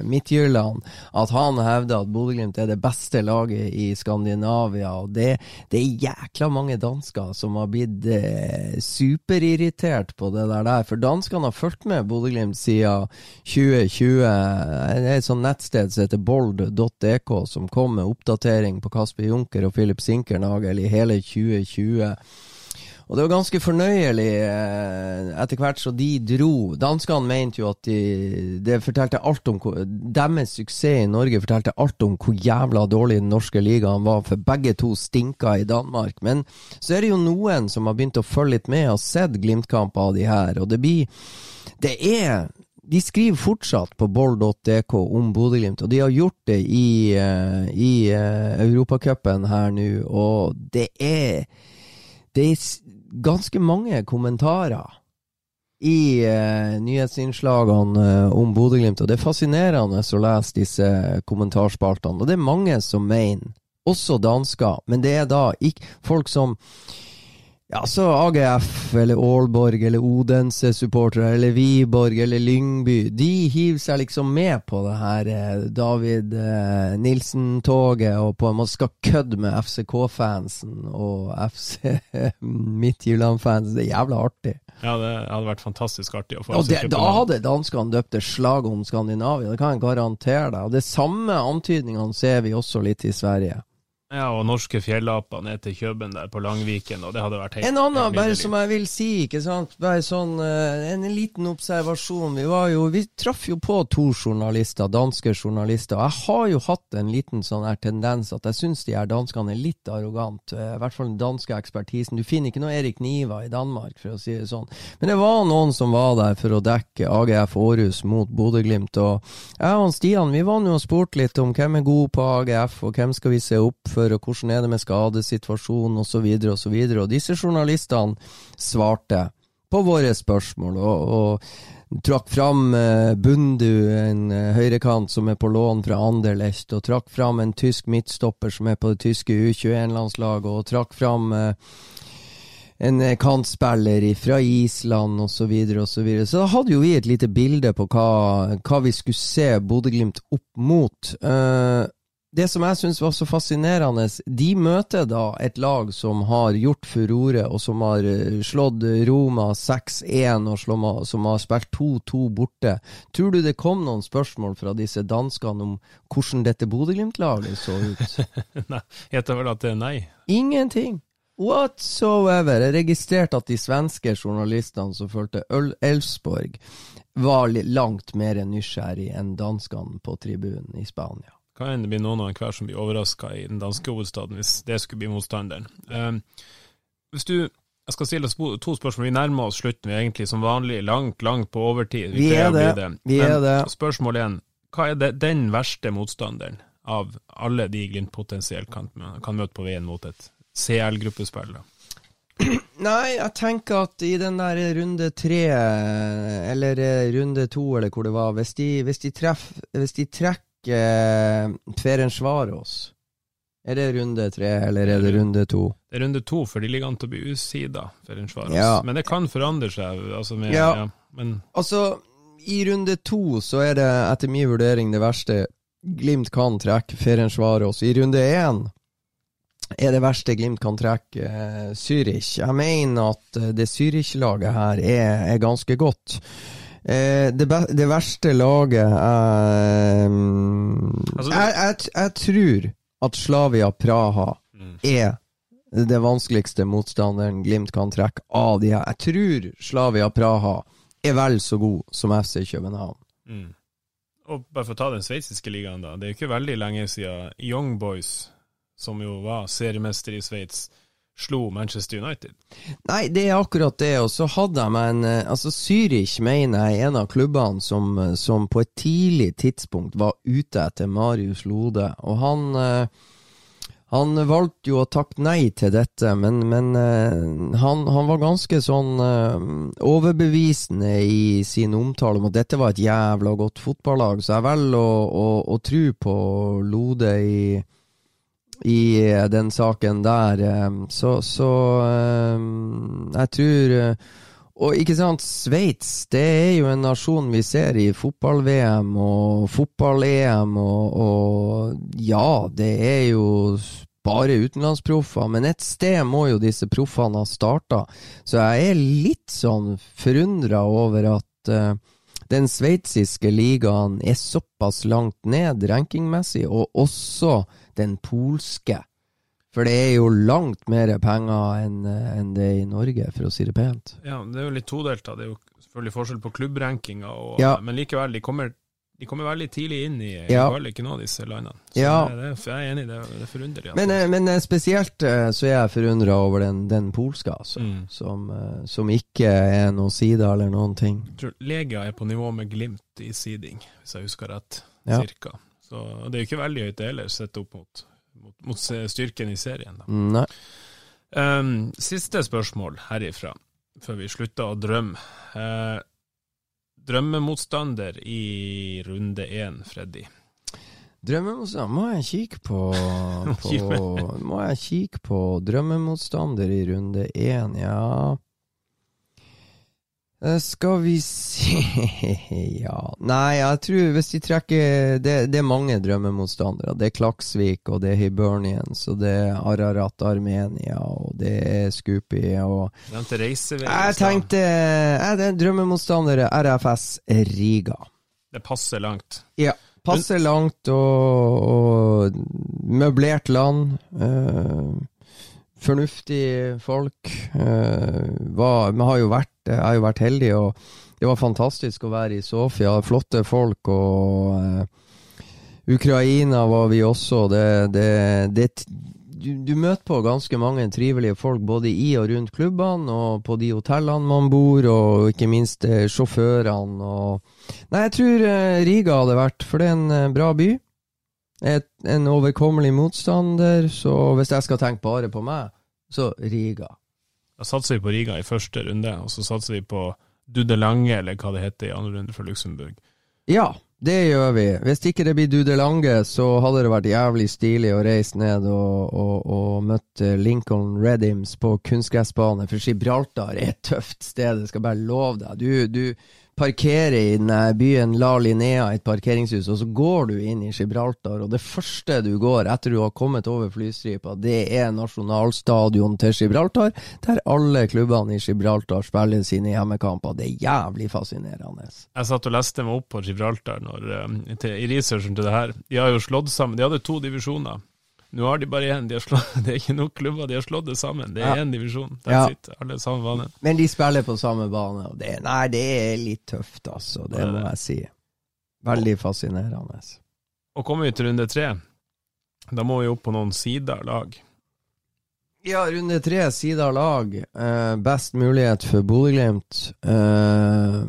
Midtjylland, at han hevder at Bodø-Glimt er det beste laget i Skandinavia, og det, det er jækla mange dansker som har blitt eh, superirritert på det der, der. for danskene har fulgt med Bodø-Glimt siden 2020. Det er et sånt nettsted som heter bold.dk, som kom med oppdatering på Kasper Junker og Philip Sinkernagel i hele 2020. Og det var ganske fornøyelig eh, etter hvert så de dro. Danskene mente jo at de, det fortalte alt om Deres suksess i Norge fortalte alt om hvor jævla dårlig den norske ligaen var, for begge to stinka i Danmark. Men så er det jo noen som har begynt å følge litt med og sett Glimt-kamper av de her, og det blir Det er de skriver fortsatt på boll.dk om Bodø-Glimt, og de har gjort det i, eh, i uh, Europacupen her nå, og det er det er ganske mange kommentarer i eh, nyhetsinnslagene eh, om Bodø-Glimt, og det er fascinerende å lese disse kommentarspaltene. Og det er mange som mener, også dansker, men det er da ikke folk som ja, så AGF eller Aalborg eller Odense-supportere eller Wiborg eller Lyngby, de hiver seg liksom med på det her eh, David eh, Nilsen-toget og på en måte skal kødde med FCK-fansen og FC Midtjylland-fansen. Det er jævla artig. Ja, det hadde vært fantastisk artig å få Og det, da hadde danskene døpt det slag om Skandinavia, det kan jeg garantere deg. Og det samme antydningene ser vi også litt i Sverige. Ja, og norske fjellaper ned til Kjøben der på Langviken, og det hadde vært helt En annen, bare som jeg vil si, ikke sant, bare sånn eh, En liten observasjon. Vi var jo Vi traff jo på to journalister, danske journalister. og Jeg har jo hatt en liten sånn her tendens at jeg syns de her danskene er litt arrogante. I hvert fall den danske ekspertisen. Du finner ikke noe Erik Niva i Danmark, for å si det sånn. Men det var noen som var der for å dekke AGF Århus mot Bodø-Glimt. Og jeg og Stian vi var nå og spurte litt om hvem er god på AGF, og hvem skal vi se opp for, og hvordan er det med skadesituasjonen, osv., osv. Og, og disse journalistene svarte på våre spørsmål, og, og trakk fram eh, Bundu, en eh, høyrekant som er på lån fra Anderlecht, og trakk fram en tysk midtstopper som er på det tyske U21-landslaget, og trakk fram eh, en kantspiller fra Island osv. Så, videre, og så, videre. så da hadde jo vi et lite bilde på hva, hva vi skulle se Bodø-Glimt opp mot. Det som jeg syns var så fascinerende, de møter da et lag som har gjort furore, og som har eh, slått Roma 6-1, og som har spilt 2-2 borte. Tror du det kom noen spørsmål fra disse danskene om hvordan dette Bodø-Glimt-laget så ut? Nei, heter vel at det er nei. Ingenting. Whatsoever. Jeg registrerte at de svenske journalistene som fulgte Elfsborg, var langt mer nysgjerrig enn danskene på tribunen i Spania. Kan hende det blir noen av enhver som blir overraska i den danske hovedstaden, hvis det skulle bli motstanderen. Eh, hvis du Jeg skal stille deg to spørsmål. Vi nærmer oss slutten. Vi er egentlig som vanlig langt, langt på overtid. Vi vi er det. det. Vi er det. spørsmål én. Hva er det, den verste motstanderen av alle de Glimt potensielt kan, kan møte på veien mot et CL-gruppespill? Nei, jeg tenker at i den der runde tre, eller eh, runde to, eller hvor det var Hvis de, hvis de, treff, hvis de trekker eh, Ferencvaros Er det runde tre, eller er det runde to? Det er runde to, for de ligger an til å bli usida. Ja. Men det kan forandre seg. Altså med, Ja. ja. Men Altså, i runde to så er det etter min vurdering det verste Glimt kan trekke Ferencvaros. I runde én er det verste Glimt kan trekke eh, Zürich. Jeg mener at eh, det Zürich-laget her er, er ganske godt. Eh, det, be det verste laget er Altså- jeg, jeg, jeg tror at Slavia Praha er det vanskeligste motstanderen Glimt kan trekke av de her. Jeg tror Slavia Praha er vel så god som FC København. Mm. Og bare for å ta den sveitsiske ligaen, da. Det er jo ikke veldig lenge siden Young Boys, som jo var seriemester i Sveits, slo Manchester United. Nei, det er akkurat det. Og så hadde de en eh, Altså, Zürich mener jeg er en av klubbene som, eh, som på et tidlig tidspunkt var ute etter Marius Lode. Og han eh, Han valgte jo å takke nei til dette, men, men han, han, var ganske sånn overbevisende i sin omtale om at dette var et jævla godt fotballag, så jeg velger å, å, å tro på Lode i, i den saken der. Så, så jeg tror og ikke sant, Sveits det er jo en nasjon vi ser i fotball-VM og fotball-EM, og, og, ja, det er jo bare utenlandsproffer, men et sted må jo disse proffene ha starta. Så jeg er litt sånn forundra over at den sveitsiske ligaen er såpass langt ned rankingmessig, og også den polske. For det er jo langt mer penger enn en det er i Norge, for å si det pent. Ja, det er jo litt todelt. Det er jo selvfølgelig forskjell på klubbrankinga, ja. men likevel, de kommer, de kommer, veldig tidlig inn i ja. noen av disse landene. Så ja. det, jeg er enig, det, det er forunderlig. Men, eh, men, eh, spesielt eh, så er jeg forundra over den, den polske, altså. Mm. Som, som, ikke er noen side eller noen ting. Jeg tror Legia er på nivå med Glimt i seeding, hvis jeg husker rett. Cirka. Så det er jo ikke veldig høyt heller, sett opp mot mot, mot styrken i serien. Da. Nei. Um, siste spørsmål herifra, før vi slutter å drømme. Uh, drømmemotstander i runde én, Freddy? Drømmemotstander Må jeg kikke på, på Må jeg kikke på drømmemotstander i runde én, ja skal vi se Ja Nei, jeg tror hvis de trekker Det, det er mange drømmemotstandere. Det er Klaksvik, og det er Hibernians, og det er Ararat Armenia, og det er Scoopy og Jeg tenkte Jeg er drømmemotstandere RFS Riga. Det passer langt. Ja. Passer langt og, og møblert land. Uh, fornuftige folk. Uh, var, vi har jo vært, jeg har jo vært heldig, og det var fantastisk å være i Sofia. Flotte folk. og uh, Ukraina var vi også. Det, det, det du, du, møter på ganske mange trivelige folk både i og rundt klubbene, og på de hotellene man bor, og ikke minst uh, sjåførene. Og... Nei, jeg tror Riga hadde vært, for det er en bra by et, en overkommelig motstander, så hvis jeg skal tenke bare på meg, så Riga. Da satser vi på Riga i første runde, og så satser vi på Dudelange, eller hva det heter i andre runde for Luxembourg. Ja, det gjør vi. Hvis ikke det blir Dudelange, så hadde det vært jævlig stilig å reise ned og, og, og møte Lincoln Redims på kunstgressbane, for Gibraltar er et tøft sted, jeg skal bare love deg. Du, du parkere i denne byen La Linea, et parkeringshus, og så går du inn i Gibraltar, og det første du går etter du har kommet over flystripa, det er nasjonalstadion til Gibraltar, der alle klubbene i Gibraltar spiller sine hjemmekamper. Det er jævlig fascinerende. Jeg satt og leste meg opp på Gibraltar når, eh, til, i researchen til det her. De har jo slått sammen, de hadde to divisjoner. Nå har de bare én. De det er ikke nok klubber, de har slått det sammen. Det er én ja. divisjon. Ja. Sitter, Alle samme bane. Men de spiller på samme bane, det, nei, det er litt tøft, altså. Det må jeg si. Veldig fascinerende. Og kommer vi til runde tre, da må vi opp på noen sider lag. Ja, runde tre, sider lag. Eh, best mulighet for Bodø-Glimt. Eh,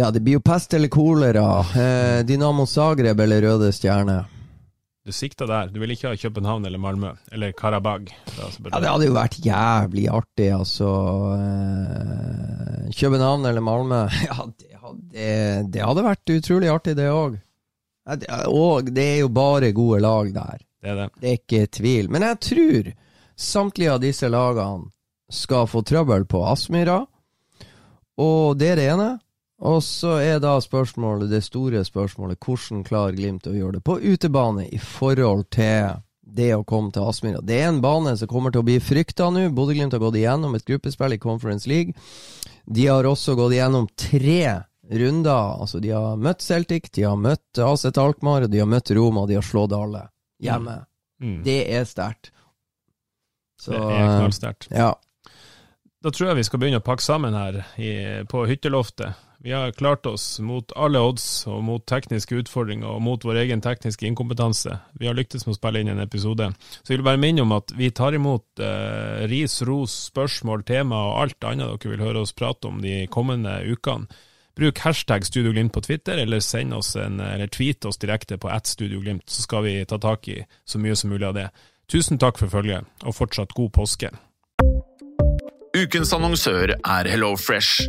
ja, det blir jo pest eller kolera. Eh, Dynamo Zagreb eller Røde Stjerne. Du sikta der. Du vil ikke ha København eller Malmö, eller Karabag. Ja, det hadde jo vært jævlig artig, altså. Eh, København eller Malmö. Ja, det hadde, det hadde vært utrolig artig, det òg. Og det er jo bare gode lag der. Det er det. Det er ikke tvil. Men jeg tror samtlige av disse lagene skal få trøbbel på Aspmyra, og det er det ene. Og så er da spørsmålet, det store spørsmålet, hvordan klarer Glimt å gjøre det på utebane i forhold til det å komme til Aspmyra? Det er en bane som kommer til å bli frykta nå. Bodø-Glimt har gått igjennom et gruppespill i Conference League. De har også gått igjennom tre runder. Altså, de har møtt Celtic, de har møtt AZ Alkmaar, de har møtt Roma, de har slått alle hjemme. Mm. Mm. Det er sterkt. det er knallsterkt. Ja. Da tror jeg vi skal begynne å pakke sammen her i, på hytteloftet. Vi har klart oss mot alle odds og mot tekniske utfordringer og mot vår egen tekniske inkompetanse. Vi har lyktes med å spille inn en episode. Så jeg vil bare minne om at vi tar imot eh, ris, ros, spørsmål, tema og alt annet dere vil høre oss prate om de kommende ukene. Bruk hashtag Studioglimt på Twitter, eller send oss en, eller tweet oss direkte på at Studioglimt, så skal vi ta tak i så mye som mulig av det. Tusen takk for følget, og fortsatt god påske. Ukens annonsør er HelloFresh.